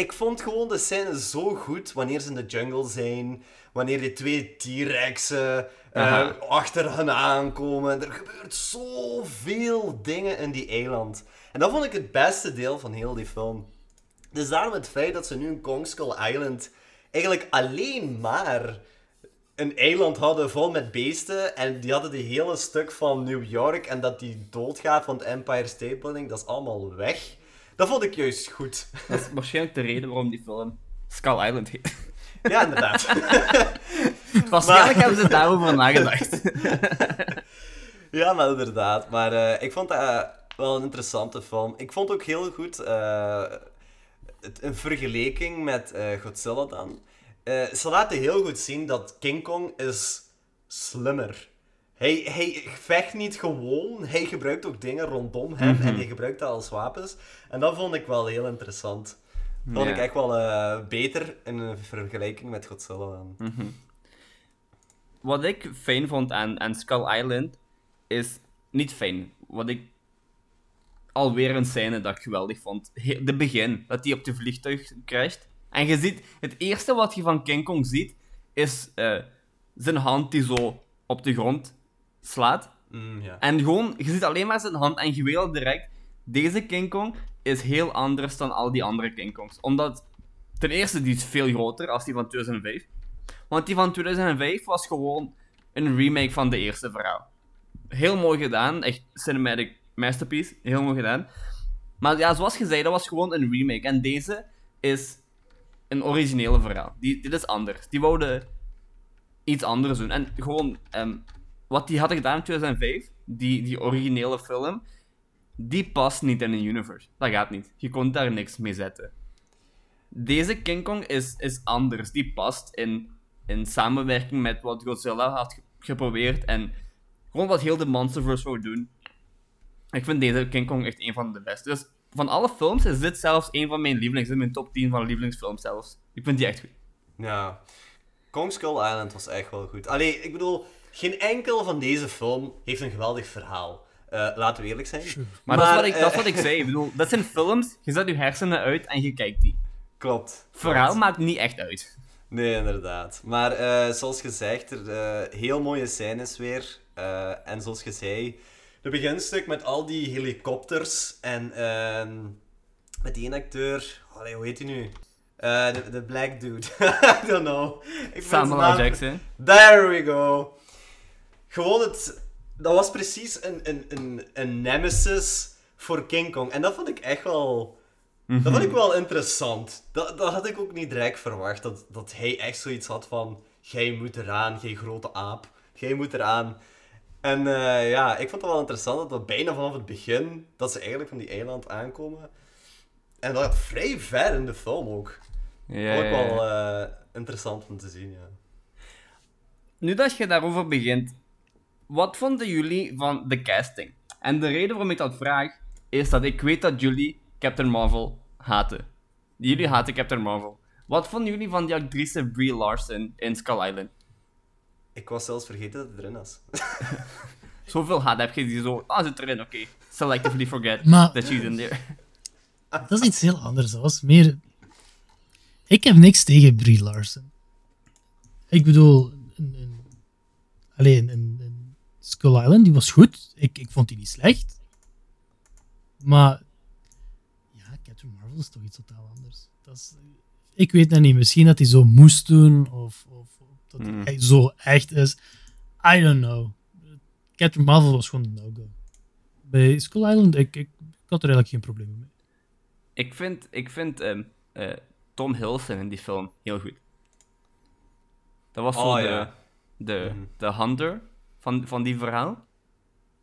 ik vond gewoon de scène zo goed wanneer ze in de jungle zijn. Wanneer die twee T-Rexen eh, achter hen aankomen. Er gebeurt zoveel dingen in die eiland. En dat vond ik het beste deel van heel die film. Dus daarom het feit dat ze nu in Kong Skull Island eigenlijk alleen maar een eiland hadden vol met beesten. En die hadden die hele stuk van New York. En dat die doodgaat van het Empire State Building. Dat is allemaal weg. Dat vond ik juist goed. Dat is waarschijnlijk de reden waarom die film Skull Island heet. Ja, inderdaad. *laughs* Waarschijnlijk hebben ze daarover nagedacht. *laughs* ja, maar inderdaad. Maar eh, ik vond dat eh, wel een interessante film. Ik vond ook heel goed eh, het, een vergelijking met Godzilla dan. Ze laten heel goed zien dat King Kong is slimmer. Hij, hij vecht niet gewoon, hij gebruikt ook dingen rondom hem Mhm. en hij gebruikt dat als wapens. En dat vond ik wel heel interessant. Dat vond Ja. ik echt wel eh, beter in een vergelijking met Godzilla. Mhm. Wat ik fijn vond aan, aan Skull Island is niet fijn. Wat ik alweer een scène dat ik geweldig vond. He- De begin, dat hij op de vliegtuig crasht. En je ziet, het eerste wat je van King Kong ziet, is eh, zijn hand die zo op de grond slaat. Mm. En gewoon, je ziet alleen maar zijn hand en je weet al direct, deze King Kong is heel anders dan al die andere King Kongs. Omdat, ten eerste, die is veel groter als die van 2005. Want die van 2005 was gewoon een remake van de eerste verhaal. heel mooi gedaan. Echt cinematic masterpiece. Heel mooi gedaan. Maar ja, zoals je zei, dat was gewoon een remake. En deze is een originele verhaal. Die, dit is anders. Die wouden iets anders doen. En gewoon, ehm, wat die hadden gedaan in 2005, die, die originele film, die past niet in een universe. Dat gaat niet. Je kon daar niks mee zetten. Deze King Kong is, is anders. Die past in, in samenwerking met wat Godzilla had ge- geprobeerd en gewoon wat heel de Monsterverse wou doen. Ik vind deze King Kong echt een van de beste. Dus van alle films is dit zelfs een van mijn lievelings. Dit mijn top 10 van lievelingsfilms zelfs. Ik vind die echt goed. Ja. Kong Skull Island was echt wel goed. Allee, ik bedoel, geen enkel van deze film heeft een geweldig verhaal. Eh, laten we eerlijk zijn. Maar, dat, is wat ik, eh, dat is wat ik zei. Ik bedoel, dat zijn films, je zet je hersenen uit en je kijkt die. Klopt. Verhaal Klopt. maakt niet echt uit. Nee, inderdaad. Maar eh, zoals gezegd, er uh, heel mooie scènes weer. Uh, en zoals je zei, het beginstuk met al die helikopters en uh, met die ene acteur, allee, hoe heet hij nu? Uh, de, de black dude. *laughs* I don't know. Ik Samuel L. Jackson. There we go. Gewoon het... Dat was precies een, een, een, een nemesis voor King Kong. En dat vond ik echt wel... Dat vond ik wel interessant. Dat, dat had ik ook niet direct verwacht. Dat, dat hij echt zoiets had van... Jij moet eraan, jij grote aap. Jij moet eraan. En uh, ja, ik vond het wel interessant dat dat bijna vanaf het begin... Dat ze eigenlijk van die eiland aankomen. En dat vrij ver in de film ook. Ja, Vond ik ja, ja. wel uh, interessant om te zien, ja. Nu dat je daarover begint, wat vonden jullie van de casting? En de reden waarom ik dat vraag, is dat ik weet dat jullie Captain Marvel haten. Jullie haten Captain Marvel. Wat vonden jullie van die actrice Brie Larson in Skull Island? Ik was zelfs vergeten dat het erin was. *laughs* Zoveel haat heb je die zo, ah, zit erin, oké. Selectively forget Maar- that she's in there. *laughs* Dat is iets heel anders. Dat was meer... Ik heb niks tegen Brie Larson. Ik bedoel... Een, een... Alleen, een, een Skull Island, die was goed. Ik, ik vond die niet slecht. Maar... Ja, Captain Marvel is toch iets totaal anders. Dat is, ik weet het niet. Misschien dat hij zo moest doen, of, of, of dat Hmm. hij zo echt is. I don't know. Captain Marvel was gewoon een no-go. Bij Skull Island, ik, ik, ik had er eigenlijk geen probleem mee. Ik vind, ik vind ehm, eh, Tom Hiddleston in die film heel goed. Dat was zo Oh, de, ja. de, Mhm. de hunter van, van die verhaal.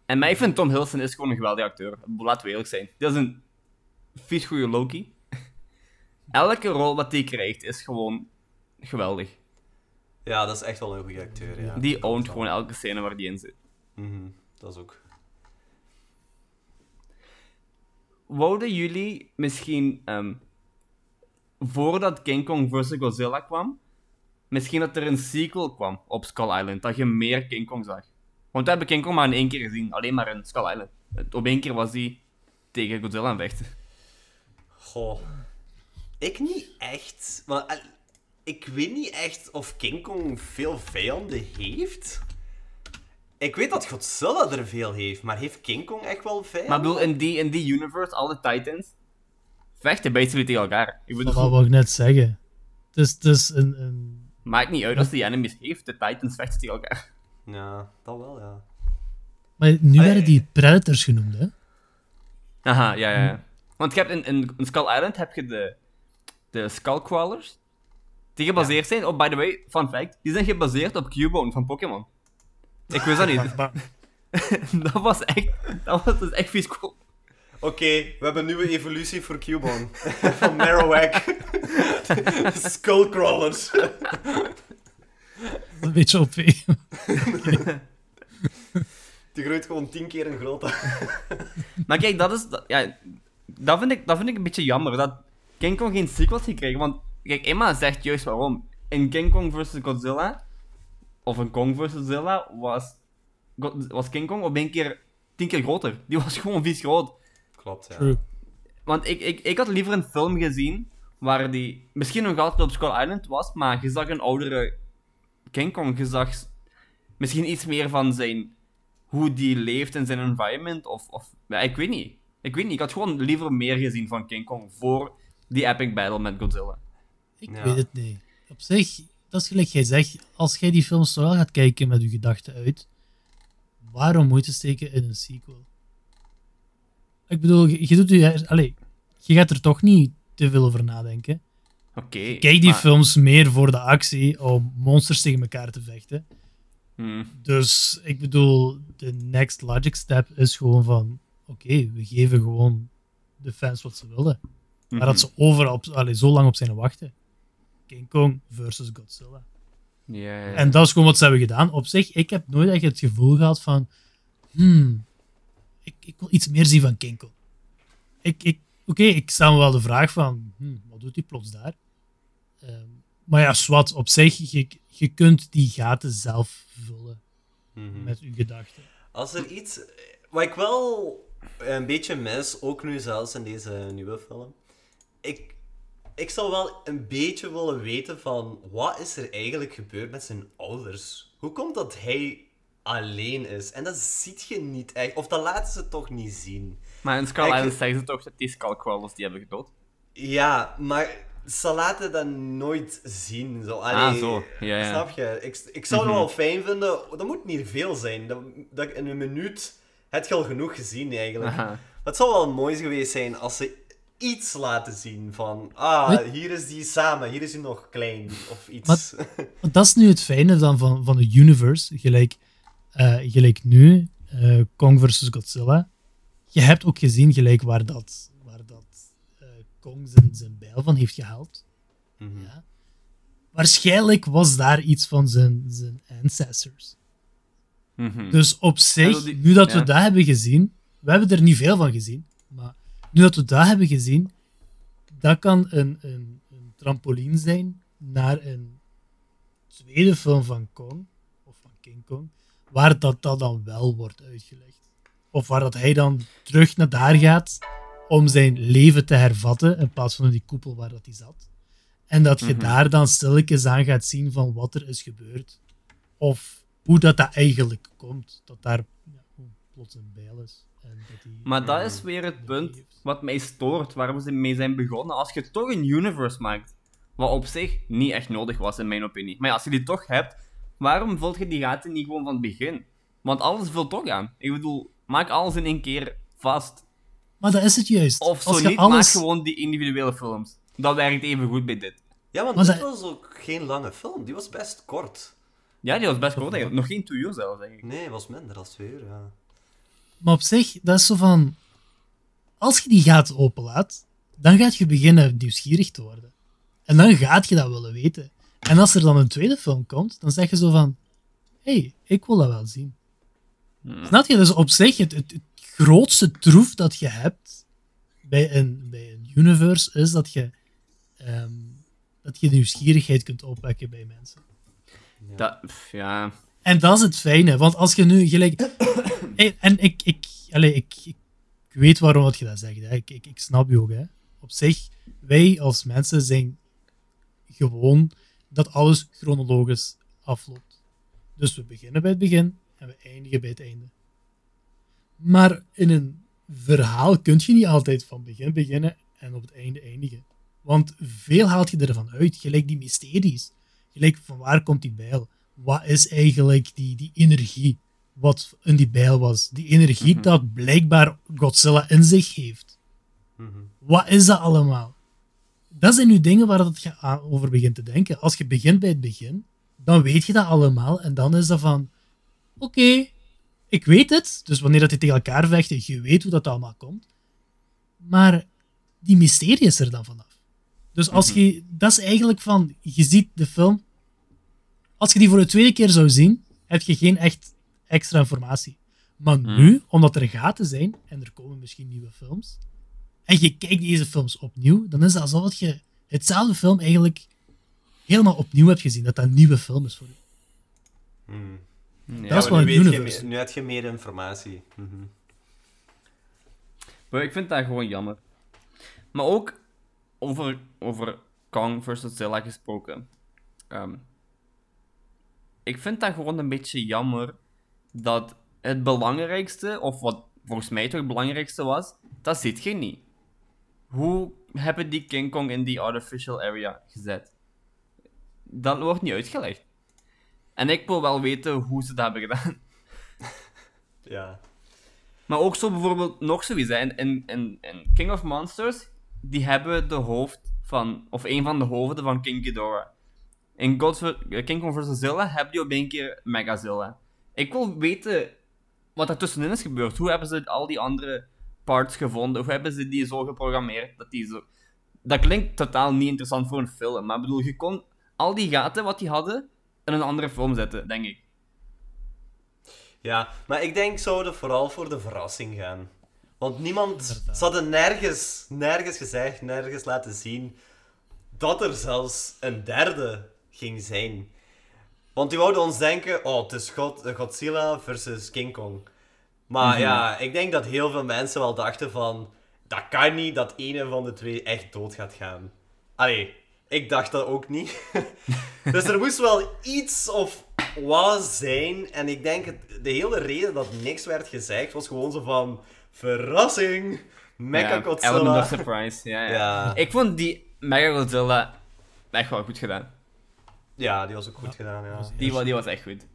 En mij vind Tom Hiddleston is gewoon een geweldige acteur. Laten we eerlijk zijn. Dat is een vies goede Loki. *laughs* Elke rol wat hij krijgt is gewoon geweldig. Ja, dat is echt wel een goede acteur, ja. Die ownt gewoon elke scène waar die in zit. Mhm, Dat is ook... Wouden jullie misschien, ehm, voordat King Kong vs. Godzilla kwam, misschien dat er een sequel kwam op Skull Island, dat je meer King Kong zag? Want we hebben King Kong maar in één keer gezien, alleen maar in Skull Island. Op één keer was hij tegen Godzilla aan vechten. Goh. Ik niet echt. Maar al- ik weet niet echt of King Kong veel vijanden heeft. Ik weet dat Godzilla er veel heeft, maar heeft King Kong echt wel vijanden? Maar bedoel, in die, in die universe, alle Titans vechten basically tegen elkaar. Ik Dat bedoel, wou ik net zeggen. Het is, het is een, een... maakt niet uit als die enemies heeft, de Titans vechten tegen elkaar. Ja, dat wel, ja. Maar nu werden die Predators genoemd, hè? Aha, ja, ja. ja. Want je hebt in, in, in Skull Island heb je de, de Skullcrawlers. Die gebaseerd zijn op, by the way, fun fact, die zijn gebaseerd op Cubone van Pokémon. Ik wist dat niet. *laughs* dat was echt, dat was dus echt vies cool. Oké, we hebben een nieuwe evolutie voor Cubone. *laughs* Van Marowak. *laughs* Skullcrawlers. Een beetje op. *laughs* Die groeit gewoon tien keer in grootte. Maar kijk, dat is, dat, ja, dat vind, ik, dat vind ik een beetje jammer, dat King Kong geen sequels gekregen, want kijk, Emma zegt juist waarom. In King Kong vs. Godzilla, of in Kong vs. Godzilla, was, was King Kong op één keer tien keer groter. Die was gewoon vies groot. Klopt, ja. True. Want ik, ik, ik had liever een film gezien waar die misschien nog altijd op Skull Island was, maar je zag een oudere King Kong. Je zag misschien iets meer van zijn, hoe die leeft in zijn environment. Of, of ja, ik weet niet. Ik weet niet. Ik had gewoon liever meer gezien van King Kong voor die epic battle met Godzilla. Ik Ja. weet het niet. Op zich, dat is gelijk jij zegt, als jij die films zowel gaat kijken met je gedachten uit, waarom moeite steken in een sequel? Ik bedoel, je, je doet je, allee, je gaat er toch niet te veel over nadenken. Oké. Kijk die maar- films meer voor de actie om monsters tegen elkaar te vechten. Hmm. Dus ik bedoel, de next logic step is gewoon van: oké, we geven gewoon de fans wat ze willen. Maar dat ze overal op, allee, zo lang op zijn wachten. King Kong versus Godzilla. Ja. En dat is gewoon wat ze hebben gedaan. Op zich, ik heb nooit echt het gevoel gehad van... Hmm, ik, ik wil iets meer zien van King Kong. Ik, ik, Oké, ik stel me wel de vraag van... Hmm, wat doet hij plots daar? Ehm, maar ja, zwart, op zich, je, je kunt die gaten zelf vullen Mhm. met uw gedachten. Als er iets... Wat ik wel een beetje mis, ook nu zelfs in deze nieuwe film... Ik, ik zou wel een beetje willen weten van... Wat is er eigenlijk gebeurd met zijn ouders? Hoe komt dat hij alleen is? En dat ziet je niet echt. Of dat laten ze toch niet zien. Maar in Skull Island zeggen ze toch dat die Skullcrawlers die hebben gedood? Ja, maar ze laten dat nooit zien. Zo. Allee, Ah, zo. Ja, ja. Snap je? Ik, ik zou het wel fijn vinden. Dat moet niet veel zijn. Dat, dat in een minuut heb je al genoeg gezien, eigenlijk. Aha. Het zou wel mooi geweest zijn als ze iets laten zien van... Ah, hier is die samen, hier is hij nog klein, of iets. Want *laughs* dat is nu het fijne dan van, van de universe. Gelijk, gelijk nu, eh, Kong versus Godzilla. Je hebt ook gezien gelijk waar dat, waar dat eh, Kong zijn, zijn bijl van heeft gehaald. Mhm. Ja. Waarschijnlijk was daar iets van zijn, zijn ancestors. Mhm. Dus op zich, nu dat we ja. dat hebben gezien, we hebben er niet veel van gezien, maar nu dat we dat hebben gezien, dat kan een, een, een trampoline zijn naar een tweede film van Kong, of van King Kong, waar dat, dat dan wel wordt uitgelegd. Of waar dat hij dan terug naar daar gaat om zijn leven te hervatten, in plaats van in die koepel waar dat hij zat. En dat je Mhm. daar dan stilletjes aan gaat zien van wat er is gebeurd. Of hoe dat, dat eigenlijk komt. Dat daar ja, plots een bijl is. En dat die, Maar dat is weer het punt wat mij stoort, waarom ze mee zijn begonnen. Als je toch een universe maakt, wat op zich niet echt nodig was in mijn opinie. Maar ja, als je die toch hebt, waarom vult je die gaten niet gewoon van het begin? Want alles vult toch aan. Ik bedoel, maak alles in één keer vast. Maar dat is het juist. Of zo Als je niet, alles... maak gewoon die individuele films. Dat werkt even goed bij dit. Ja, want Maar dit was ook geen lange film. Die was best kort. Ja, die was best eigenlijk. Nog geen twee uur zelfs, denk ik. Nee, het was minder dan twee uur, ja. Maar op zich, dat is zo van... Als je die gaten openlaat, dan gaat je beginnen nieuwsgierig te worden. En dan gaat je dat willen weten. En als er dan een tweede film komt, dan zeg je zo van... Hé, hey, ik wil dat wel zien. Hmm. Snap je? Dus op zich, het, het, het grootste troef dat je hebt bij een, bij een universe is dat je, ehm, dat je nieuwsgierigheid kunt opwekken bij mensen. Dat, pff, ja. En dat is het fijne, want als je nu gelijk. *coughs* Hey, en ik, ik, allee, ik, ik, ik weet waarom dat je dat zegt. Hè. Ik, ik, ik snap je ook. Hè. Op zich, wij als mensen zijn gewoon dat alles chronologisch afloopt. Dus we beginnen bij het begin en we eindigen bij het einde. Maar in een verhaal kun je niet altijd van begin beginnen en op het einde eindigen. Want veel haalt je ervan uit, gelijk die mysteries. Gelijk van waar komt die bijl? Wat is eigenlijk die, die energie wat in die bijl was? Die energie Mhm. dat blijkbaar Godzilla in zich heeft. Mhm. Wat is dat allemaal? Dat zijn nu dingen waar dat je over begint te denken. Als je begint bij het begin, dan weet je dat allemaal. En dan is dat van... Oké, ik weet het. Dus wanneer dat die tegen elkaar vechten, je weet hoe dat allemaal komt. Maar die mysterie is er dan vanaf. Dus als je... Dat is eigenlijk van... Je ziet de film... Als je die voor de tweede keer zou zien, heb je geen echt extra informatie. Maar nu, omdat er gaten zijn, en er komen misschien nieuwe films, en je kijkt deze films opnieuw, dan is het alsof je hetzelfde film eigenlijk helemaal opnieuw hebt gezien. Dat dat een nieuwe film is voor je. Ja. Dat is maar wel nu, een je nu heb je meer informatie. Mhm. Maar ik vind dat gewoon jammer. Maar ook over, over Kong versus Zilla gesproken. Ehm, ik vind dat gewoon een beetje jammer dat het belangrijkste, of wat volgens mij toch het belangrijkste was, dat zit je niet. Hoe hebben die King Kong in die artificial area gezet? Dat wordt niet uitgelegd. En ik wil wel weten hoe ze dat hebben gedaan. *laughs* Ja. Maar ook zo bijvoorbeeld nog zoiets. Hè. In, in, in, in King of Monsters, die hebben de hoofd van, of een van de hoofden van King Ghidorah. In Godzilla, King Kong vs. Zilla heb je op één keer Megazilla. Ik wil weten wat er tussenin is gebeurd. Hoe hebben ze al die andere parts gevonden? Hoe hebben ze die zo geprogrammeerd dat die zo... Dat klinkt totaal niet interessant voor een film, maar ik bedoel, je kon al die gaten wat die hadden in een andere film zetten, denk ik. Ja, maar ik denk zouden vooral voor de verrassing gaan. Want niemand... Ze hadden nergens, nergens gezegd, nergens laten zien dat er zelfs een derde ging zijn. Want die wouden ons denken, oh, het is God, Godzilla versus King Kong. Maar Mhm. ja, ik denk dat heel veel mensen wel dachten van... Dat kan niet dat een van de twee echt dood gaat gaan. Allee, ik dacht dat ook niet. *laughs* dus er moest wel iets of wat zijn. En ik denk, het, de hele reden dat niks werd gezegd, was gewoon zo van... Verrassing! Mecha Ja, Godzilla. Element of surprise, ja, ja. *laughs* Ja. Ik vond die Mega Godzilla echt wel goed gedaan. Ja, die was ook goed gedaan, ja. was- Die, die was echt goed.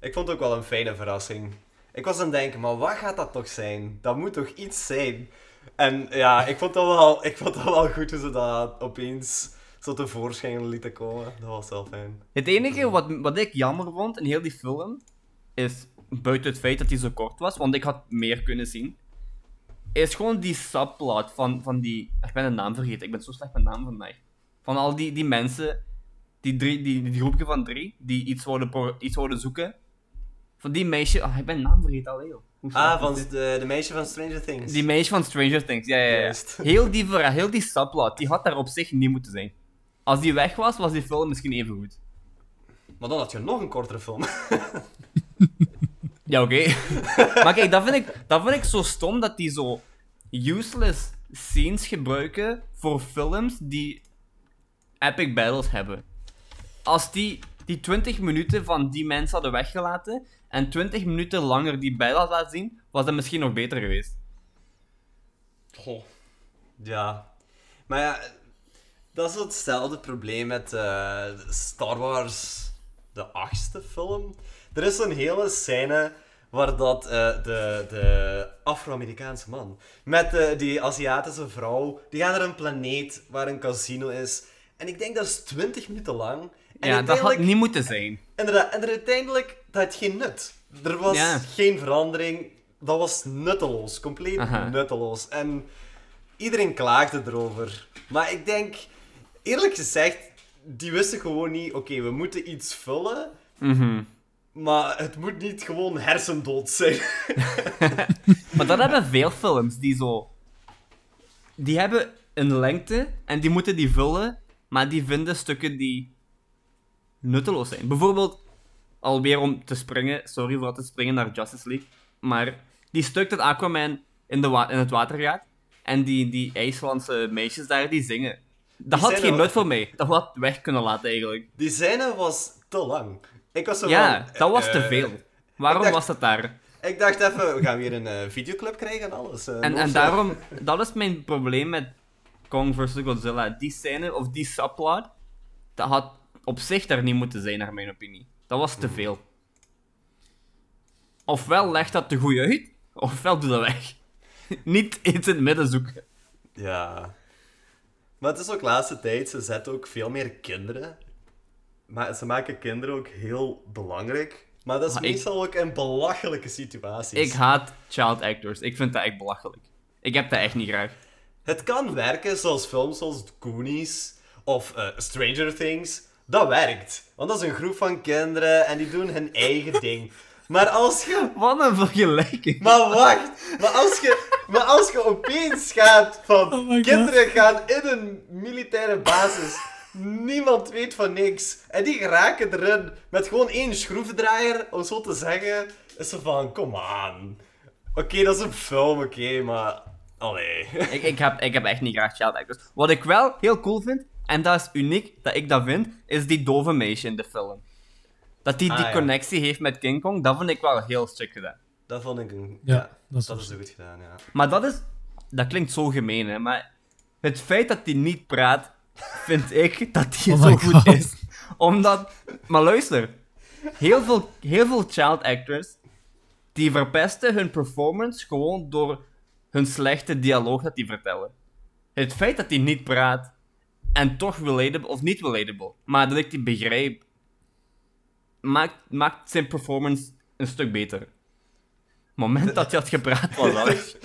Ik vond het ook wel een fijne verrassing. Ik was aan het denken, maar wat gaat dat toch zijn? Dat moet toch iets zijn? En ja, ik vond dat wel, ik vond dat wel goed hoe ze dat opeens zo tevoorschijn lieten komen. Dat was wel fijn. Het enige wat, wat ik jammer vond in heel die film, is, buiten het feit dat hij zo kort was, want ik had meer kunnen zien, is gewoon die subplot van, van die... Ik ben de naam vergeten, ik ben zo slecht met naam vandaag. Van al die, die mensen, die, drie, die, die groepje van drie, die iets wouden, pro- iets wouden zoeken. Van die meisje... Ah, ik ben naam vergeten al heel. Ah, van de, de meisje van Stranger Things. Die meisje van Stranger Things, ja, ja, ja. *laughs* Heel die, verhaal, heel die subplot, die had daar op zich niet moeten zijn. Als die weg was, was die film misschien even goed. Maar dan had je nog een kortere film. Ja, oké. *laughs* maar kijk, dat vind, ik, dat vind ik zo stom dat die zo useless scenes gebruiken voor films die epic battles hebben. Als die, die 20 minuten van die mensen hadden weggelaten en 20 minuten langer die had laten zien, was dat misschien nog beter geweest. Ja. Maar ja, dat is hetzelfde probleem met eh, Star Wars, de achtste film. Er is een hele scène waar dat eh, de, de Afro-Amerikaanse man met eh, die Aziatische vrouw, die gaan naar een planeet waar een casino is. En ik denk dat is 20 minuten lang. En ja, dat had niet moeten zijn. Inderdaad, en er uiteindelijk, dat had geen nut. Er was Ja. geen verandering. Dat was nutteloos. Compleet Aha. nutteloos. En iedereen klaagde erover. Maar ik denk, eerlijk gezegd, die wisten gewoon niet, oké, we moeten iets vullen, Mhm. maar het moet niet gewoon hersendood zijn. *laughs* Maar dat hebben veel films die zo. Die hebben een lengte en die moeten die vullen, maar die vinden stukken die nutteloos zijn. Bijvoorbeeld, alweer om te springen, sorry voor te springen naar Justice League, maar die stuk dat Aquaman in, de wa- in het water gaat en die, die IJslandse meisjes daar die zingen. Dat Die had geen nut voor mij. Dat had weg kunnen laten eigenlijk. Die scène was te lang. Ik was zo Ja, van, dat was te eh, veel. Waarom dacht- was dat daar? Ik dacht even, we gaan weer een eh, videoclip krijgen en alles. eh, En, en daarom, dat is mijn probleem met Kong vs. Godzilla. Die scène, of die subplot, dat had op zich daar niet moeten zijn, naar mijn opinie. Dat was te veel. Ofwel legt dat te goed uit, ofwel doe dat weg. *laughs* niet iets in het midden zoeken. Ja. Maar het is ook laatste tijd, ze zetten ook veel meer kinderen. Maar ze maken kinderen ook heel belangrijk. Maar dat is ik- meestal ook in belachelijke situaties. Ik haat child actors. Ik vind dat echt belachelijk. Ik heb dat echt niet graag. Het kan werken zoals films zoals Goonies of eh, Stranger Things. Dat werkt. Want dat is een groep van kinderen en die doen hun eigen *laughs* ding. Maar als je Wat een vergelijking. Maar wacht, maar als je, maar als je opeens gaat van Oh God. kinderen gaan in een militaire basis, niemand weet van niks, en die geraken erin met gewoon één schroevendraaier, om zo te zeggen, is ze van, kom aan. Oké, dat is een film, oké, maar... Allee. ik, ik, heb, ik heb echt niet graag child actors. Wat ik wel heel cool vind, en dat is uniek dat ik dat vind, is die dove meisje in de film. Dat die die Ah, ja. connectie heeft met King Kong, dat vind ik wel heel stuk gedaan. Dat vond ik een... Ja, Ja, dat is dat ook is zo. goed gedaan, ja. Maar dat is... Dat klinkt zo gemeen, hè. Maar het feit dat hij niet praat, vind *laughs* ik dat hij Oh zo goed God. is. Omdat... Maar luister. Heel veel, heel veel child actors die verpesten hun performance gewoon door hun slechte dialoog dat die vertellen. Het feit dat die niet praat en toch relatable, of niet relatable, maar dat ik die begrijp, maakt, maakt zijn performance een stuk beter. Het moment dat hij had gepraat was *laughs* alles.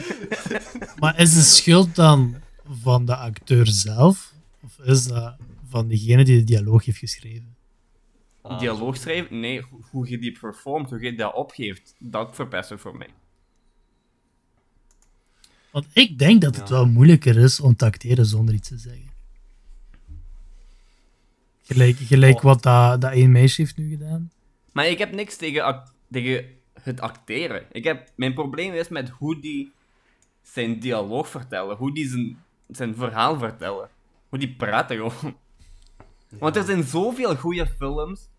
Maar is de schuld dan van de acteur zelf? Of is dat van degene die de dialoog heeft geschreven? Ah, Dialoog schrijven? Nee, hoe- hoe je die performt, hoe je dat opgeeft, dat verpest het voor mij. Want ik denk dat het Ja. wel moeilijker is om te acteren zonder iets te zeggen. Gelijk, gelijk Oh. wat dat, dat één meisje heeft nu gedaan. Maar ik heb niks tegen, tegen het acteren. Ik heb, mijn probleem is met hoe die zijn dialoog vertellen, hoe die zijn, zijn verhaal vertellen. Hoe die praten gewoon. Want er zijn zoveel goede films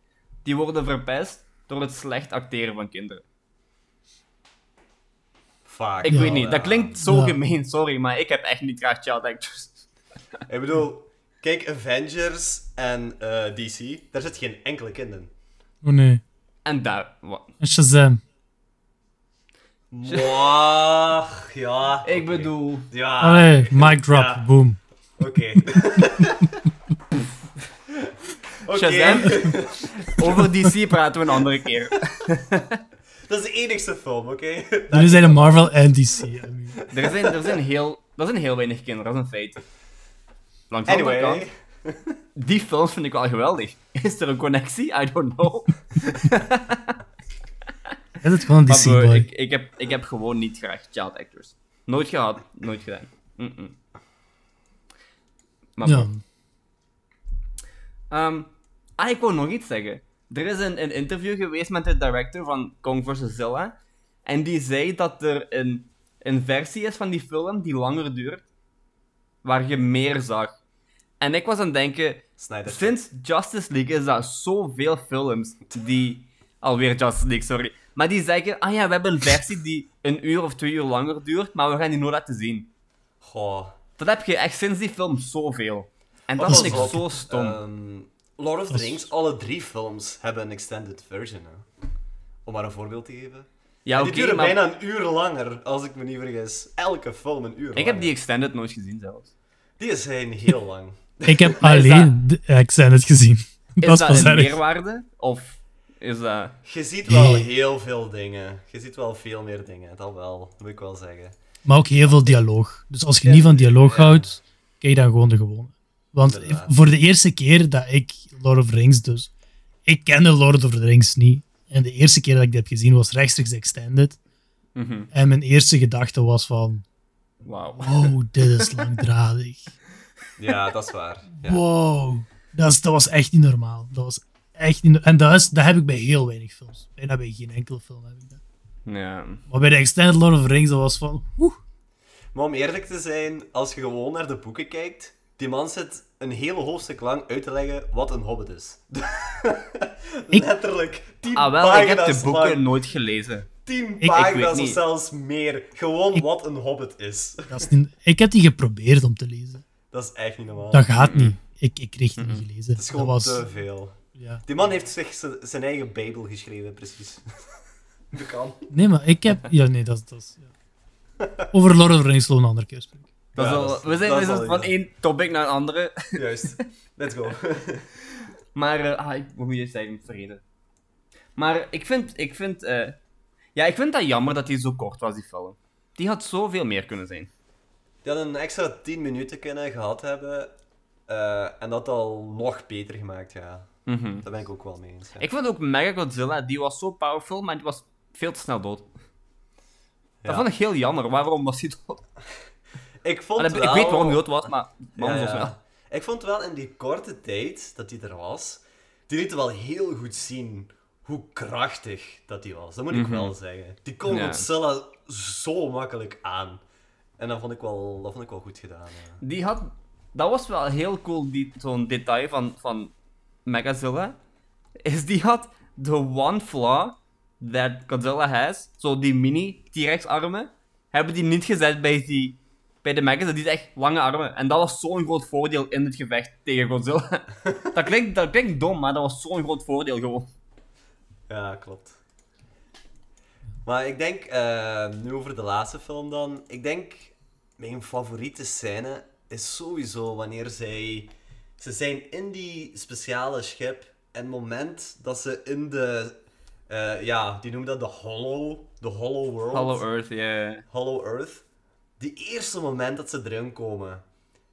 die worden verpest door het slecht acteren van kinderen. Vaak. Ik Ja, weet niet, dat klinkt zo Ja. gemeen, sorry, maar ik heb echt niet graag child actors. Ik bedoel, kijk, Avengers en eh, DC, daar zit geen enkele kind in. Oh nee. En daar, wat? En Shazam. Mwah, ja. Ik bedoel, Ja. Allee, mic drop, Ja. boom. Oké. *laughs* Shazam. *laughs* over DC praten we een andere keer. *laughs* Dat is de enigste film, oké? Jullie zijn een Marvel en DC. I mean. Er zijn, er zijn, heel, er zijn heel weinig kinderen, dat is een feit. Langs de andere kant, Anyway. *laughs* die films vind ik wel geweldig. Is er een connectie? I don't know. *laughs* Is het gewoon bro, DC-boy? ik, ik, heb, ik heb gewoon niet graag child actors. Nooit gehad, nooit gedaan. Maar Ja. ehm, ah, ik wou nog iets zeggen. Er is een, een interview geweest met de director van Kong vs. Zilla. En die zei dat er een, een versie is van die film die langer duurt. Waar je meer zag. En ik was aan het denken, Snyder. Sinds Justice League is dat zoveel films die. Alweer Justice League, sorry. Maar die zeggen: ah ja, we hebben een versie die een uur of twee uur langer duurt, maar we gaan die nooit laten zien. Goh. Dat heb je echt sinds die film zoveel. En dat Pas vind ik zo stom. ehm, Lord of the Rings, alle drie films hebben een extended version. Hè. Om maar een voorbeeld te geven. ja, En die duren maar bijna een uur langer, als ik me niet vergis. Elke film een uur ik heb die extended nooit gezien zelfs. Die zijn heel lang. *laughs* Ik heb alleen de accent gezien. Is Dat dat een erg. meerwaarde? Of is dat. Je ziet wel Nee. heel veel dingen. Je ziet wel veel meer dingen, dat wel. Dat moet ik wel zeggen. Maar ook heel veel dialoog. Dus als je Ja, niet van dialoog ja. houdt, kijk dan gewoon de gewone. Want Inderdaad. voor de eerste keer dat ik Lord of the Rings dus... Ik kende Lord of the Rings niet. En de eerste keer dat ik dit heb gezien was rechtstreeks extended. Mhm. En mijn eerste gedachte was van... Wauw. Wow, dit is langdradig. *laughs* Ja, dat is waar. Ja. Wow. Dat, is, dat was echt niet normaal. Dat was echt niet... En dat, is, dat heb ik bij heel weinig films. Bijna bij geen enkele film heb ik dat. Ja. Maar bij de extended Lord of the Rings, dat was van... Oeh. Maar om eerlijk te zijn, als je gewoon naar de boeken kijkt, die man zit een hele hoofdstuk lang uit te leggen wat een hobbit is. *laughs* Ik- Letterlijk. Tien Ah, wel, ik heb de boeken lang. nooit gelezen. Tien ik pagina's weet of zelfs meer. Gewoon Ik- wat een hobbit is. Dat is niet, ik heb die geprobeerd om te lezen. Dat is echt niet normaal. Dat gaat niet. Ik, ik kreeg die niet gelezen. Het is gewoon dat was, te veel. ja. Die man heeft zich zijn eigen bijbel geschreven, precies. *laughs* Dat kan. Nee, maar ik heb... Ja, nee, dat, is- dat is... Ja. Over Lord of the Rings een andere keer spreken. Ja, dat is- we zijn, we al van één topic naar een andere. Juist. Let's go. *laughs* Maar, eh, ah, ik hoe moet je zeggen, vergeten. Maar ik vind, ik vind, eh, ja, ik vind dat jammer dat die zo kort was, die film. Die had zoveel meer kunnen zijn. Die hadden een extra 10 minuten kunnen gehad hebben. eh, en dat al nog beter gemaakt, ja. Mhm. Daar ben ik ook wel mee eens. ja. Ik vond ook Mechagodzilla, die was zo powerful, maar die was veel te snel dood. Dat Ja. vond ik heel jammer. Waarom was hij dood? *laughs* Ik vond wel... Ik weet waarom hij dood was, maar waarom Ja, zo snel? Ik vond wel in die korte tijd dat hij er was, die liet wel heel goed zien hoe krachtig dat hij was. Dat moet ik Mhm. wel zeggen. Die kon Ja. Godzilla zo makkelijk aan. En dat vond ik wel, dat vond ik wel goed gedaan. ja. Die had... Dat was wel heel cool, die- zo'n detail van, van Megazilla. Is die had the one flaw that Godzilla has, zo die mini T-Rex armen, hebben die niet gezet bij, die, bij de Megazilla. Die is echt lange armen. En dat was zo'n groot voordeel in het gevecht tegen Godzilla. *laughs* dat, klinkt, dat klinkt dom, maar dat was zo'n groot voordeel gewoon. Ja, klopt. Maar ik denk, eh, nu over de laatste film dan. Ik denk, mijn favoriete scène is sowieso wanneer zij... Ze zijn in die speciale schip. En het moment dat ze in de... eh, ja, die noemen dat de Hollow... De Hollow World. Hollow Earth, ja. Hollow Earth. Die eerste moment dat ze erin komen.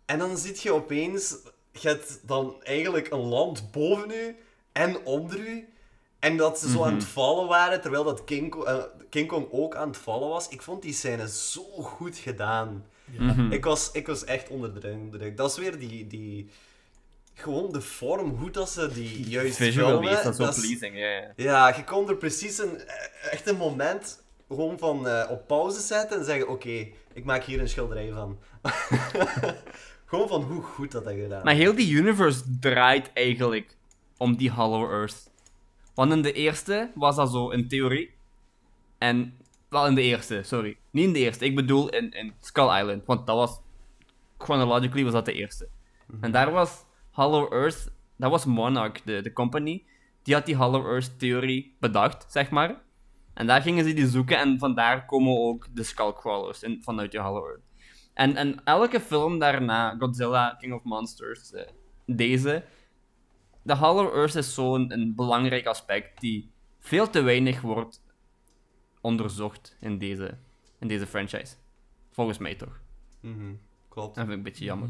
En dan zie je opeens... Je hebt dan eigenlijk een land boven u en onder u. En dat ze zo aan het vallen waren, terwijl dat King, eh, King Kong ook aan het vallen was. Ik vond die scène zo goed gedaan. Mhm. Ik, was, ik was echt onder de indruk. Dat is weer die... die gewoon de vorm, hoe dat ze die juist Visual filmen. is dat zo dat is- pleasing, ja. ja. ja, je kon er precies een, echt een moment gewoon van eh, op pauze zetten en zeggen: Oké, ik maak hier een schilderij van. *laughs* gewoon van hoe goed dat dat gedaan Maar heel die universe draait eigenlijk om die Hollow Earth. Want in de eerste was dat zo in theorie. En. Wel in de eerste, sorry. Niet in de eerste, ik bedoel in, in Skull Island. Want dat was. Chronologically was dat de eerste. En daar was Hollow Earth. Dat was Monarch, de, de company. Die had die Hollow Earth theorie bedacht, zeg maar. En daar gingen ze die zoeken en vandaar komen ook de Skullcrawlers in, vanuit die Hollow Earth. En, en elke film daarna, Godzilla, King of Monsters, eh, deze, de Hollow Earth is zo'n een belangrijk aspect die veel te weinig wordt onderzocht in deze, in deze franchise. Volgens mij toch. Mhm, Klopt. Dat vind ik een beetje jammer.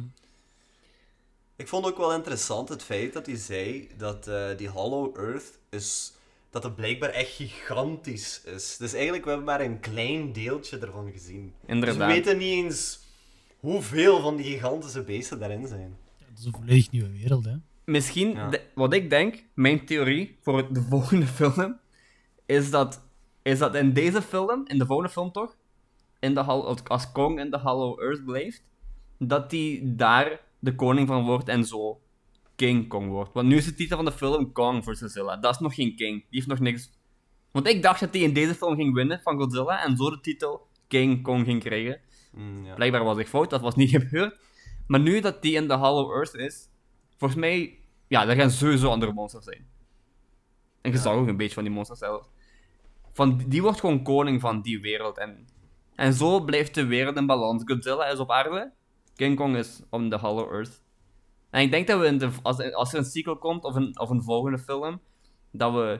Ik vond ook wel interessant het feit dat hij zei dat eh, die Hollow Earth is. dat het blijkbaar echt gigantisch is. Dus eigenlijk, we hebben maar een klein deeltje ervan gezien. Dus we Inderdaad. weten niet eens hoeveel van die gigantische beesten daarin zijn. Ja, dat is een volledig nieuwe wereld, hè. Misschien, Ja. de- wat ik denk, mijn theorie voor de *laughs* volgende film, is dat, is dat in deze film, in de volgende film toch, in de, als Kong in de Hollow Earth blijft, dat die daar de koning van wordt en zo King Kong wordt. Want nu is de titel van de film Kong vs. Godzilla. Dat is nog geen King. Die heeft nog niks... Want ik dacht dat hij in deze film ging winnen van Godzilla en zo de titel King Kong ging krijgen. Mm, ja. Blijkbaar was ik fout, dat was niet *laughs* gebeurd. Maar nu dat die in de Hollow Earth is, volgens mij, ja, er gaan sowieso andere monsters zijn. En je Ja. zag ook een beetje van die monsters zelf. Van, die wordt gewoon koning van die wereld. En, en zo blijft de wereld in balans. Godzilla is op aarde, King Kong is on the Hollow Earth. En ik denk dat we, in de, als, als er een sequel komt, of een, of een volgende film, dat we,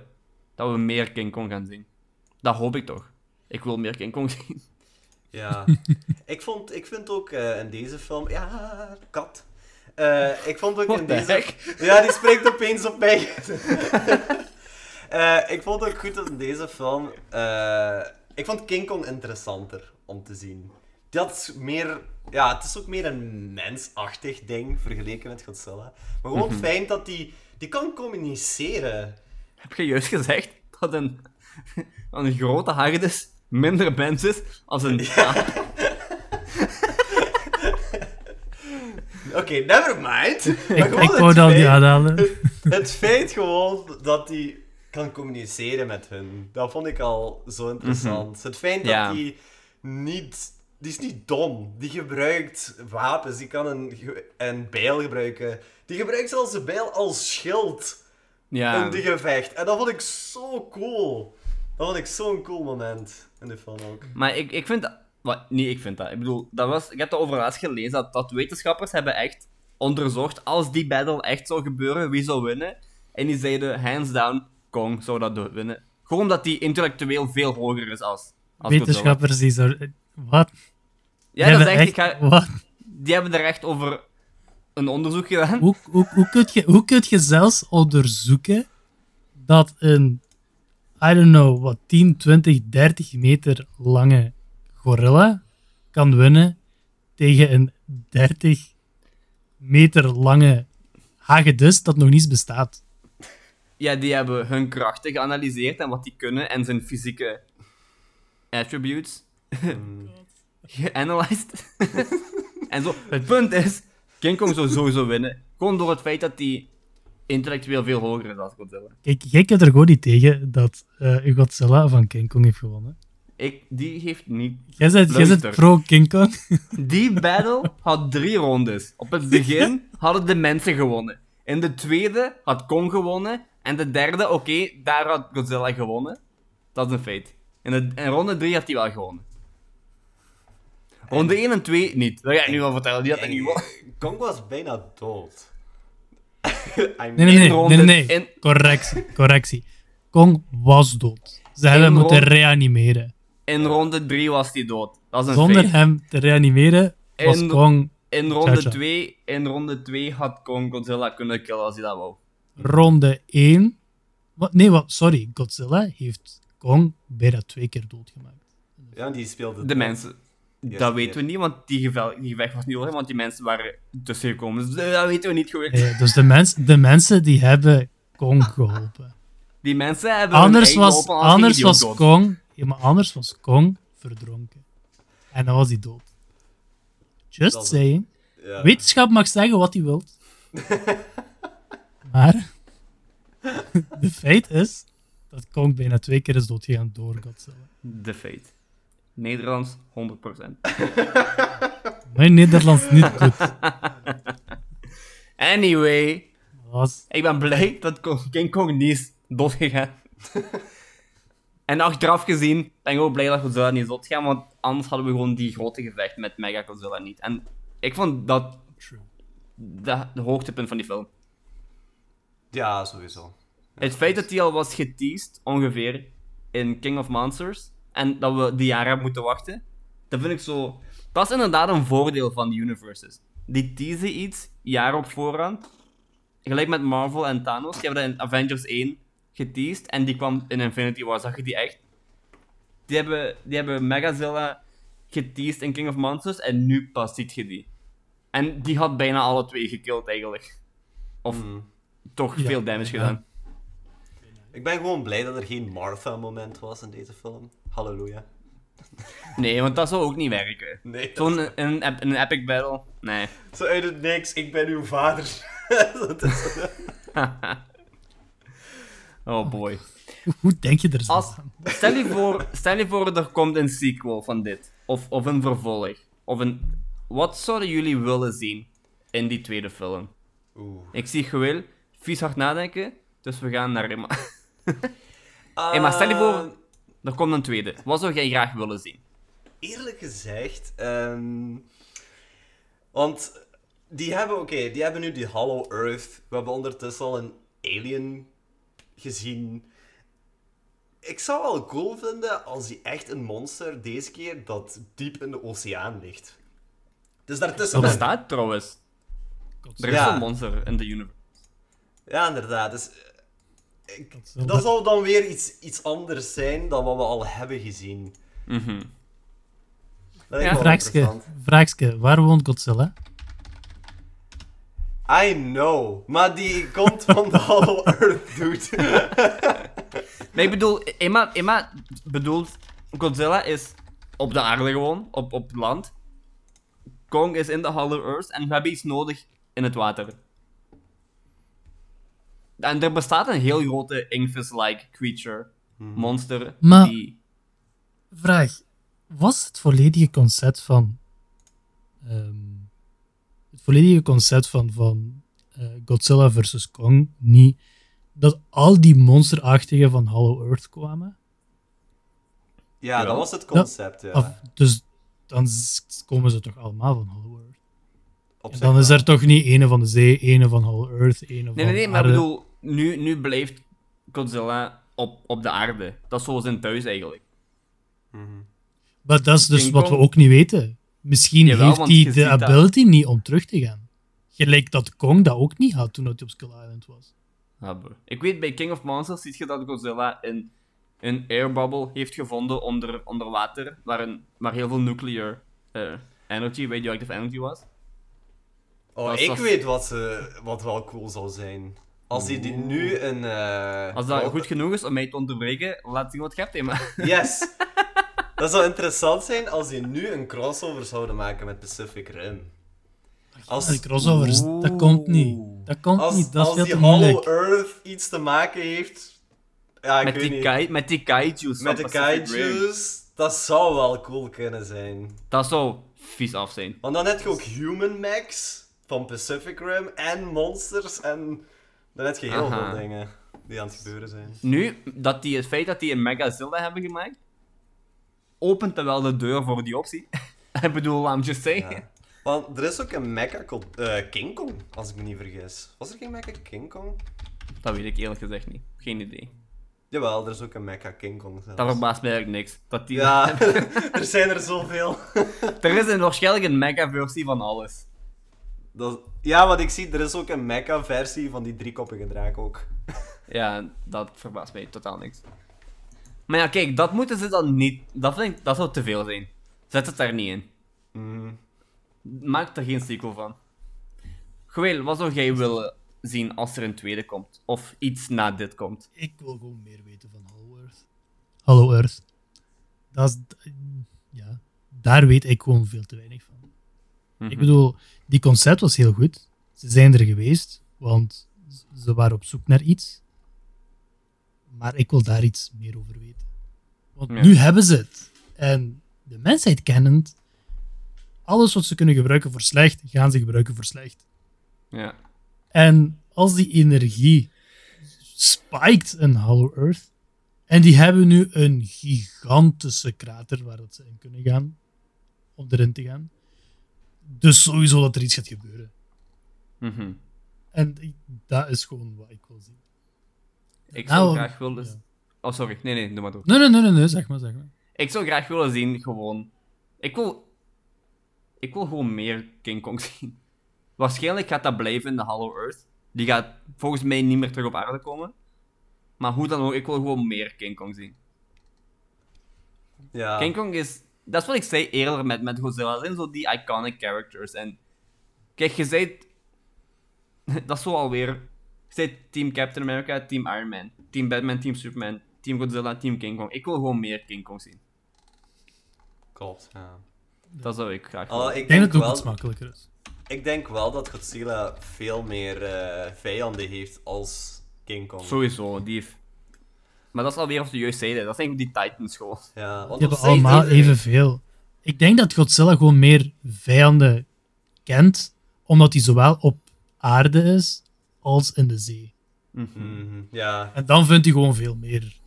dat we meer King Kong gaan zien. Dat hoop ik toch. Ik wil meer King Kong *laughs* zien. Ja. *laughs* ik, vond, ik vind ook eh, in deze film... Ja, kat. Eh, ik vond ook What in deze... heck? *laughs* Ja, die spreekt opeens op mij. *laughs* Eh, ik vond ook goed dat in deze film... eh, ik vond King Kong interessanter om te zien. Die had meer... Ja, het is ook meer een mensachtig ding vergeleken met Godzilla. Maar gewoon het feit dat die... Die kan communiceren. Heb je juist gezegd dat een, *laughs* een grote hagedis minder mens is als een aap? Oké, never mind. *laughs* Ik, gewoon ik het wou dat niet feit- aanhalen. *laughs* Het feit gewoon dat hij kan communiceren met hun, dat vond ik al zo interessant. Het feit Ja. dat hij niet... Die is niet dom. Die gebruikt wapens. Die kan een, een bijl gebruiken. Die gebruikt zelfs een bijl als schild Ja, in de gevecht. En dat vond ik zo cool. Dat vond ik zo'n cool moment in de film ook. maar ik, ik vind Wat, nee, ik vind dat. Ik bedoel, dat was, ik heb dat over laatst gelezen, dat, dat wetenschappers hebben echt onderzocht, als die battle echt zou gebeuren, wie zou winnen. En die zeiden, hands down, Kong zou dat winnen. Gewoon omdat die intellectueel veel hoger is als, als. Wetenschappers die zo... Wat? Ja, dat is echt... Ga, Wat? die hebben er echt over een onderzoek gedaan. Hoe, hoe, hoe, kun je, hoe kun je zelfs onderzoeken dat een, I don't know, wat 10, 20, 30 meter lange gorilla kan winnen tegen een 30 meter lange hagedis dat nog niet bestaat? Ja, die hebben hun krachten geanalyseerd en wat die kunnen en zijn fysieke attributes geanalyzed. *laughs* en zo, het punt is, King Kong zou sowieso winnen. Gewoon door het feit dat hij intellectueel veel hoger is dan Godzilla. Kijk, jij kunt er gewoon niet tegen dat eh, Godzilla van King Kong heeft gewonnen. Ik, die heeft niet... Jij bent Luister. pro King Kong. *laughs* Die battle had drie rondes. Op het begin *laughs* hadden de mensen gewonnen. In de tweede had Kong gewonnen. En de derde, oké, daar had Godzilla gewonnen. Dat is een feit. In, de, in ronde 3 had hij wel gewonnen. Ronde 1 en 2 niet. Dat ga ik nu wel vertellen. Die had hij niet gewonnen. *laughs* Kong was bijna dood. I Nee, nee, nee, ronde- nee, nee, nee. in- Correctie, correctie. Kong was dood. Ze hebben hem moeten reanimeren. In ronde 3 was hij dood. Dat is een Zonder feit. hem te reanimeren was En- Kong In ronde, Tja, tja. 2, in ronde 2 had Kong Godzilla kunnen killen als hij dat wou. ronde 1. Wat, nee, wat, sorry. Godzilla heeft Kong bijna twee keer doodgemaakt. Ja, die speelde... De dood. mensen. Yes, dat weten yes. we niet, want die, gevecht was niet over, want die mensen waren tussengekomen. Dus dat weten we niet goed. Nee, dus de, mens, de mensen die hebben Kong geholpen. Die mensen hebben Anders was, geholpen als anders was dood. Kong... Maar anders was Kong verdronken. En dan was hij dood. Just Dat saying. Ja. Wetenschap mag zeggen wat hij wilt. *laughs* maar... de feit is dat Kong bijna twee keer is doodgegaan door Godzilla. De fate. Nederlands, 100%. *laughs* Mijn Nederlands niet goed. *laughs* Anyway, Was... ik ben blij dat King Kong niet is doodgegaan. En achteraf gezien ben ik ook blij dat Godzilla niet is doodgegaan, want anders hadden we gewoon die grote gevecht met Mega Godzilla niet. En ik vond dat True. de, de hoogtepunt van die film. Ja, sowieso. Het feit dat die al was geteased, ongeveer, in King of Monsters, en dat we die jaren hebben moeten wachten, dat vind ik zo... Dat is inderdaad een voordeel van de universes. Die teasen iets, jaar op voorhand. Gelijk met Marvel en Thanos, die hebben dat in Avengers 1 geteased, en die kwam in Infinity War, zag je die echt? Die hebben, die hebben Megazilla geteased in King of Monsters, en nu pas ziet je die. En die had bijna alle twee gekild, eigenlijk. Of Mm. toch Ja, veel damage ja. gedaan. Ik ben gewoon blij dat er geen Martha-moment was in deze film. Halleluja. Nee, want dat zou ook niet werken. Nee, een, een epic battle? Nee. Zo uit het niks, ik ben uw vader. *laughs* Dat is- *laughs* Oh boy. *laughs* Hoe denk je er zo Als, aan? stel, je voor, stel je voor, er komt een sequel van dit. Of, of een vervolg. Of een... Wat zouden jullie willen zien in die tweede film? Oeh. Ik zie Gewil vies hard nadenken, dus we gaan naar Emma. *laughs* Hey, maar stel je voor, Ah, er komt een tweede. Wat zou jij graag willen zien? Eerlijk gezegd, ehm, want die hebben, oké, die hebben nu die Hollow Earth. We hebben ondertussen al een Alien gezien. Ik zou wel cool vinden als die echt een monster deze keer dat diep in de oceaan ligt. Dus daartussen. Dat bestaat trouwens. Er is Ja. zo'n monster in de universe. Ja, inderdaad. Dus, eh, ik- dat zou dan weer iets, iets anders zijn dan wat we al hebben gezien. Mhm. Dat is Ja. Vraagske, vraagske, waar woont Godzilla? I know, maar die komt van de Hollow Earth, dude. *laughs* Nee, ik bedoel, Emma, Emma bedoelt, Godzilla is op de aarde gewoon, op, op land. Kong is in de Hollow Earth en we hebben iets nodig in het water. En er bestaat een heel grote Ingvis-like creature, monster, Maar- die... Vraag. Was het volledige concept van... ehm, volledige concept van, van eh, Godzilla versus Kong niet dat al die monsterachtigen van Hollow Earth kwamen? Ja, Ja. dat was het concept, ja. Of, dus dan komen ze toch allemaal van Hollow Earth? Op En zich dan is er toch niet ene van de zee, ene van Hollow Earth, ene van Nee, nee, nee, maar ik bedoel, nu, nu blijft Godzilla op, op de aarde. Dat is zoals in thuis eigenlijk. Maar dat is dus King wat we ook niet weten. Misschien Jawel, heeft hij de ziet dat- ability niet om terug te gaan. Gelijk dat Kong dat ook niet had toen hij op Skull Island was. Ja, bro. Ik weet, bij King of Monsters zie je dat Godzilla een, een airbubble heeft gevonden onder, onder water, waar, een, waar heel veel nuclear eh, energy, radioactive energy was. Oh, ik weet wat, ze, wat wel cool zou zijn. Als die, die nu een... eh, Als dat goed genoeg is om mij te onderbreken, laat zien wat je hebt, hè, maar... Yes! *laughs* dat zou interessant zijn als die nu een crossover zouden maken met Pacific Rim. Als, Die crossovers, dat komt niet. Dat komt als, niet, dat is als veel die te Hollow. Earth iets te maken heeft... Ja, ik Met weet die, niet. kai, met die kaiju's met de kaijus, dat zou wel cool kunnen zijn. Dat zou vies af zijn. Want dan heb je ook Human Max van Pacific Rim en monsters en dan heb je heel Aha. veel dingen die aan het gebeuren zijn. Nu, dat die, het feit dat die een Megazilla hebben gemaakt, opent dat wel de deur voor die optie. *laughs* ik bedoel, I'm just saying. Ja. Want er is ook een Mecha eh, King Kong, als ik me niet vergis. Was er geen Mecha King Kong? Dat weet ik eerlijk gezegd niet. Geen idee. Jawel, er is ook een Mecha King Kong zelfs. Dat verbaast mij eigenlijk niks. Dat die... Ja, *laughs* *laughs* er zijn er zoveel. er is een, waarschijnlijk een mega-versie van alles. Dat, ja, wat ik zie, er is ook een Mecha-versie van die driekoppige draak ook. Ja, dat verbaast mij totaal niks. Maar ja, kijk, dat moeten ze dan niet... Dat vind ik... Dat zou te veel zijn. Zet het daar niet in. Mhm. Maak er geen sequel van. Geweel, wat zou jij willen zien als er een tweede komt? Of iets na dit komt? Ik wil gewoon meer weten van Hollow Earth. Hollow Earth. Dat is... Ja, daar weet ik gewoon veel te weinig van. Mhm. Ik bedoel, die concept was heel goed. Ze zijn er geweest, want ze waren op zoek naar iets. Maar ik wil daar iets meer over weten. Want Ja. nu hebben ze het. En de mensheid kennend, alles wat ze kunnen gebruiken voor slecht, gaan ze gebruiken voor slecht. Ja. En als die energie spiked in Hollow Earth, en die hebben nu een gigantische krater waar dat ze in kunnen gaan, om erin te gaan. Dus sowieso dat er iets gaat gebeuren. Mhm. En ik- dat is gewoon wat ik wil zien. Ik Nou, zou graag willen... ja. Oh, sorry. Nee, nee, doe maar door. Nee, nee, nee, nee, nee, zeg maar, zeg maar. Ik zou graag willen zien, gewoon... Ik wil... Ik wil gewoon meer King Kong *laughs* zien. Waarschijnlijk gaat dat blijven in de Hollow Earth. Die gaat volgens mij niet meer terug op aarde komen. Maar hoe dan ook, ik wil gewoon meer King Kong zien. Ja. King Kong is... Dat is wat ik zei eerder met, met Godzilla. Dat zijn zo die iconic characters. En... Kijk, je zei... *laughs* Dat is zo alweer... Zei Team Captain America, Team Iron Man. Team Batman, Team Superman. Team Godzilla, Team King Kong. Ik wil gewoon meer King Kong zien. Klopt, ja. Dat zou ik graag willen. ik, Ik denk denk dat het ook iets wel, makkelijker is. ik denk wel dat Godzilla veel meer eh, vijanden heeft als King Kong. Sowieso, die heeft... Maar dat is alweer of ze juist zeiden. Dat zijn die Titans gewoon. Ja, want Die op hebben allemaal even- evenveel. Ik denk dat Godzilla gewoon meer vijanden kent, omdat hij zowel op aarde is als in de zee. Mhm, Ja. En dan vindt hij gewoon veel meer.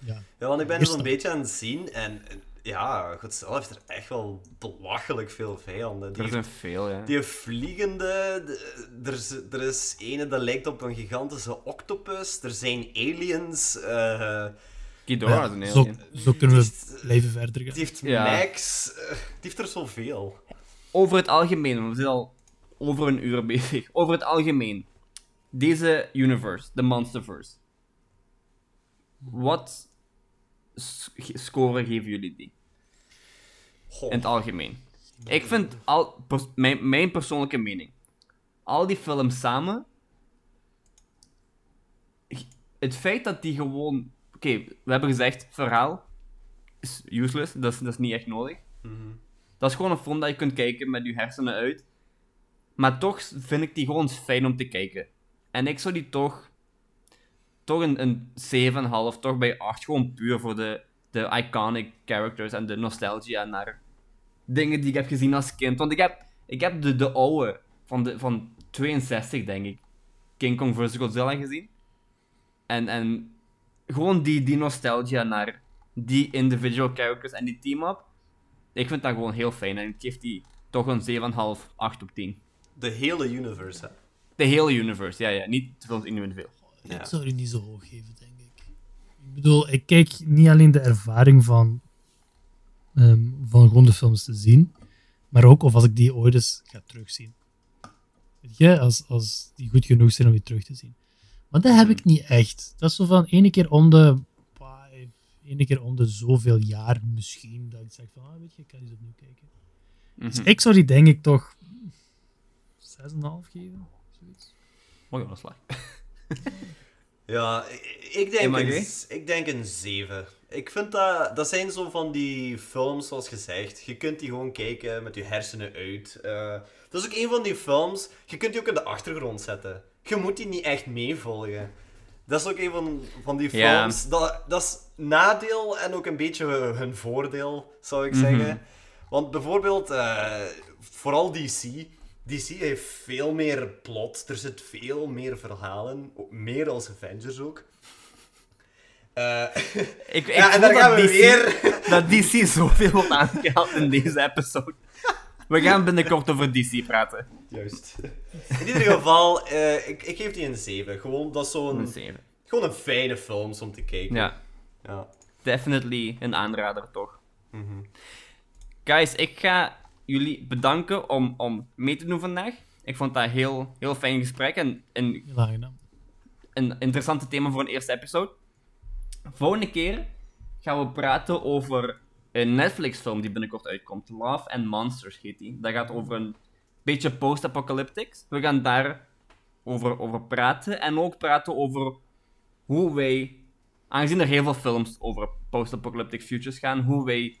Ja, ja, want ik ben Eerst zo'n dan. beetje aan het zien en ja, Godzilla heeft er echt wel belachelijk veel vijanden. Die Er zijn veel, ja. Die vliegende, de- er is, er is ene dat lijkt op een gigantische octopus, er zijn aliens, eh, Ghidorah Ja, is een zo, alien. zo kunnen we Die heeft- blijven verder die gaan. heeft Ja. Max, die heeft er zoveel. Over het algemeen, we zijn al over een uur bezig. Over het algemeen. Deze universe, de Monsterverse. Wat score geven jullie die? Goh. In het algemeen. Ik vind, al, pers- mijn, mijn persoonlijke mening, al die films samen, het feit dat die gewoon, oké, we hebben gezegd, verhaal is useless, dat is, dat is niet echt nodig. Mhm. Dat is gewoon een film dat je kunt kijken met je hersenen uit. Maar toch vind ik die gewoon fijn om te kijken. En ik zou die toch, toch een, een 7,5, toch bij 8, gewoon puur voor de, de iconic characters en de nostalgia naar dingen die ik heb gezien als kind. Want ik heb, ik heb de, de oude van, de, van 62, denk ik, King Kong vs. Godzilla gezien. En, en gewoon die, die nostalgia naar die individual characters en die team-up. Ik vind dat gewoon heel fijn en ik geef die toch een 7,5, 8 op 10. De hele universe, hè. De hele universe, ja, ja, niet films individueel. Ja. Ik zou die niet zo hoog geven, denk ik. Ik bedoel, ik kijk niet alleen de ervaring van, ehm, van gewoon de films te zien, maar ook of als ik die ooit eens ga terugzien. Weet je, als, als die goed genoeg zijn om die terug te zien. Maar dat heb ik niet echt. Dat is zo van ene keer om de, bah, ene keer om de zoveel jaar misschien, dat ik zeg van, ah, weet je, ik kan eens opnieuw kijken. Dus Mhm. ik zou die denk ik toch 6,5 geven. Zoiets. Mooi slag. *laughs* Ja, ik, ik En denk, een, ik denk een 7. Ik vind dat, dat zijn zo van die films, zoals gezegd. Je kunt die gewoon kijken met je hersenen uit. Eh, dat is ook een van die films, je kunt die ook in de achtergrond zetten. Je moet die niet echt meevolgen. Dat is ook een van, van die Ja. films. Dat, dat is nadeel en ook een beetje hun voordeel, zou ik Mhm. zeggen. Want bijvoorbeeld, eh, vooral DC. DC heeft veel meer plot. Er zit veel meer verhalen. Meer als Avengers ook. Eh, *laughs* Ik, ik ja, en gaan we DC, weer... *laughs* dat DC zoveel wordt aangehaald in deze episode. We gaan binnenkort over DC praten. Juist. In ieder geval, eh, ik, ik geef die een 7. Gewoon, dat is Een zo'n... 7. Gewoon een fijne film om te kijken. Ja, Ja. definitely een aanrader toch. Mhm. Guys, ik ga jullie bedanken om, om mee te doen vandaag. Ik vond dat een heel, heel fijn gesprek en aangenaam. een interessante thema voor een eerste episode. Volgende keer gaan we praten over een Netflix-film die binnenkort uitkomt. Love and Monsters heet die. Dat gaat over een beetje post-apocalyptics. We gaan daar over, over praten en ook praten over hoe wij, aangezien er heel veel films over post-apocalyptic futures gaan, hoe wij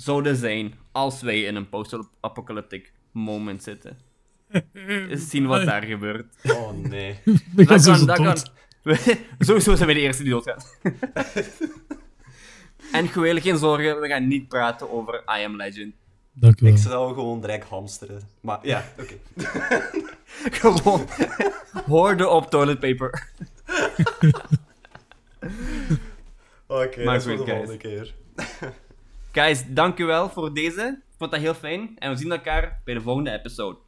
zouden zijn als wij in een post-apocalyptic moment zitten. *laughs* Eens zien wat daar gebeurt. Oh nee. *laughs* Dat kan, zo dat kan. *laughs* Sowieso zijn wij de eerste die doodgaan. en gewoon geen zorgen, we gaan niet praten over I Am Legend. Dank u wel. Ik zou gewoon direct hamsteren. Maar ja, oké. Gewoon hoorde op toilet paper. Oké, dat is de volgende keer. Guys, dankjewel voor deze. Ik vond dat heel fijn. En we zien elkaar bij de volgende episode.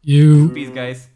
You. Peace, guys.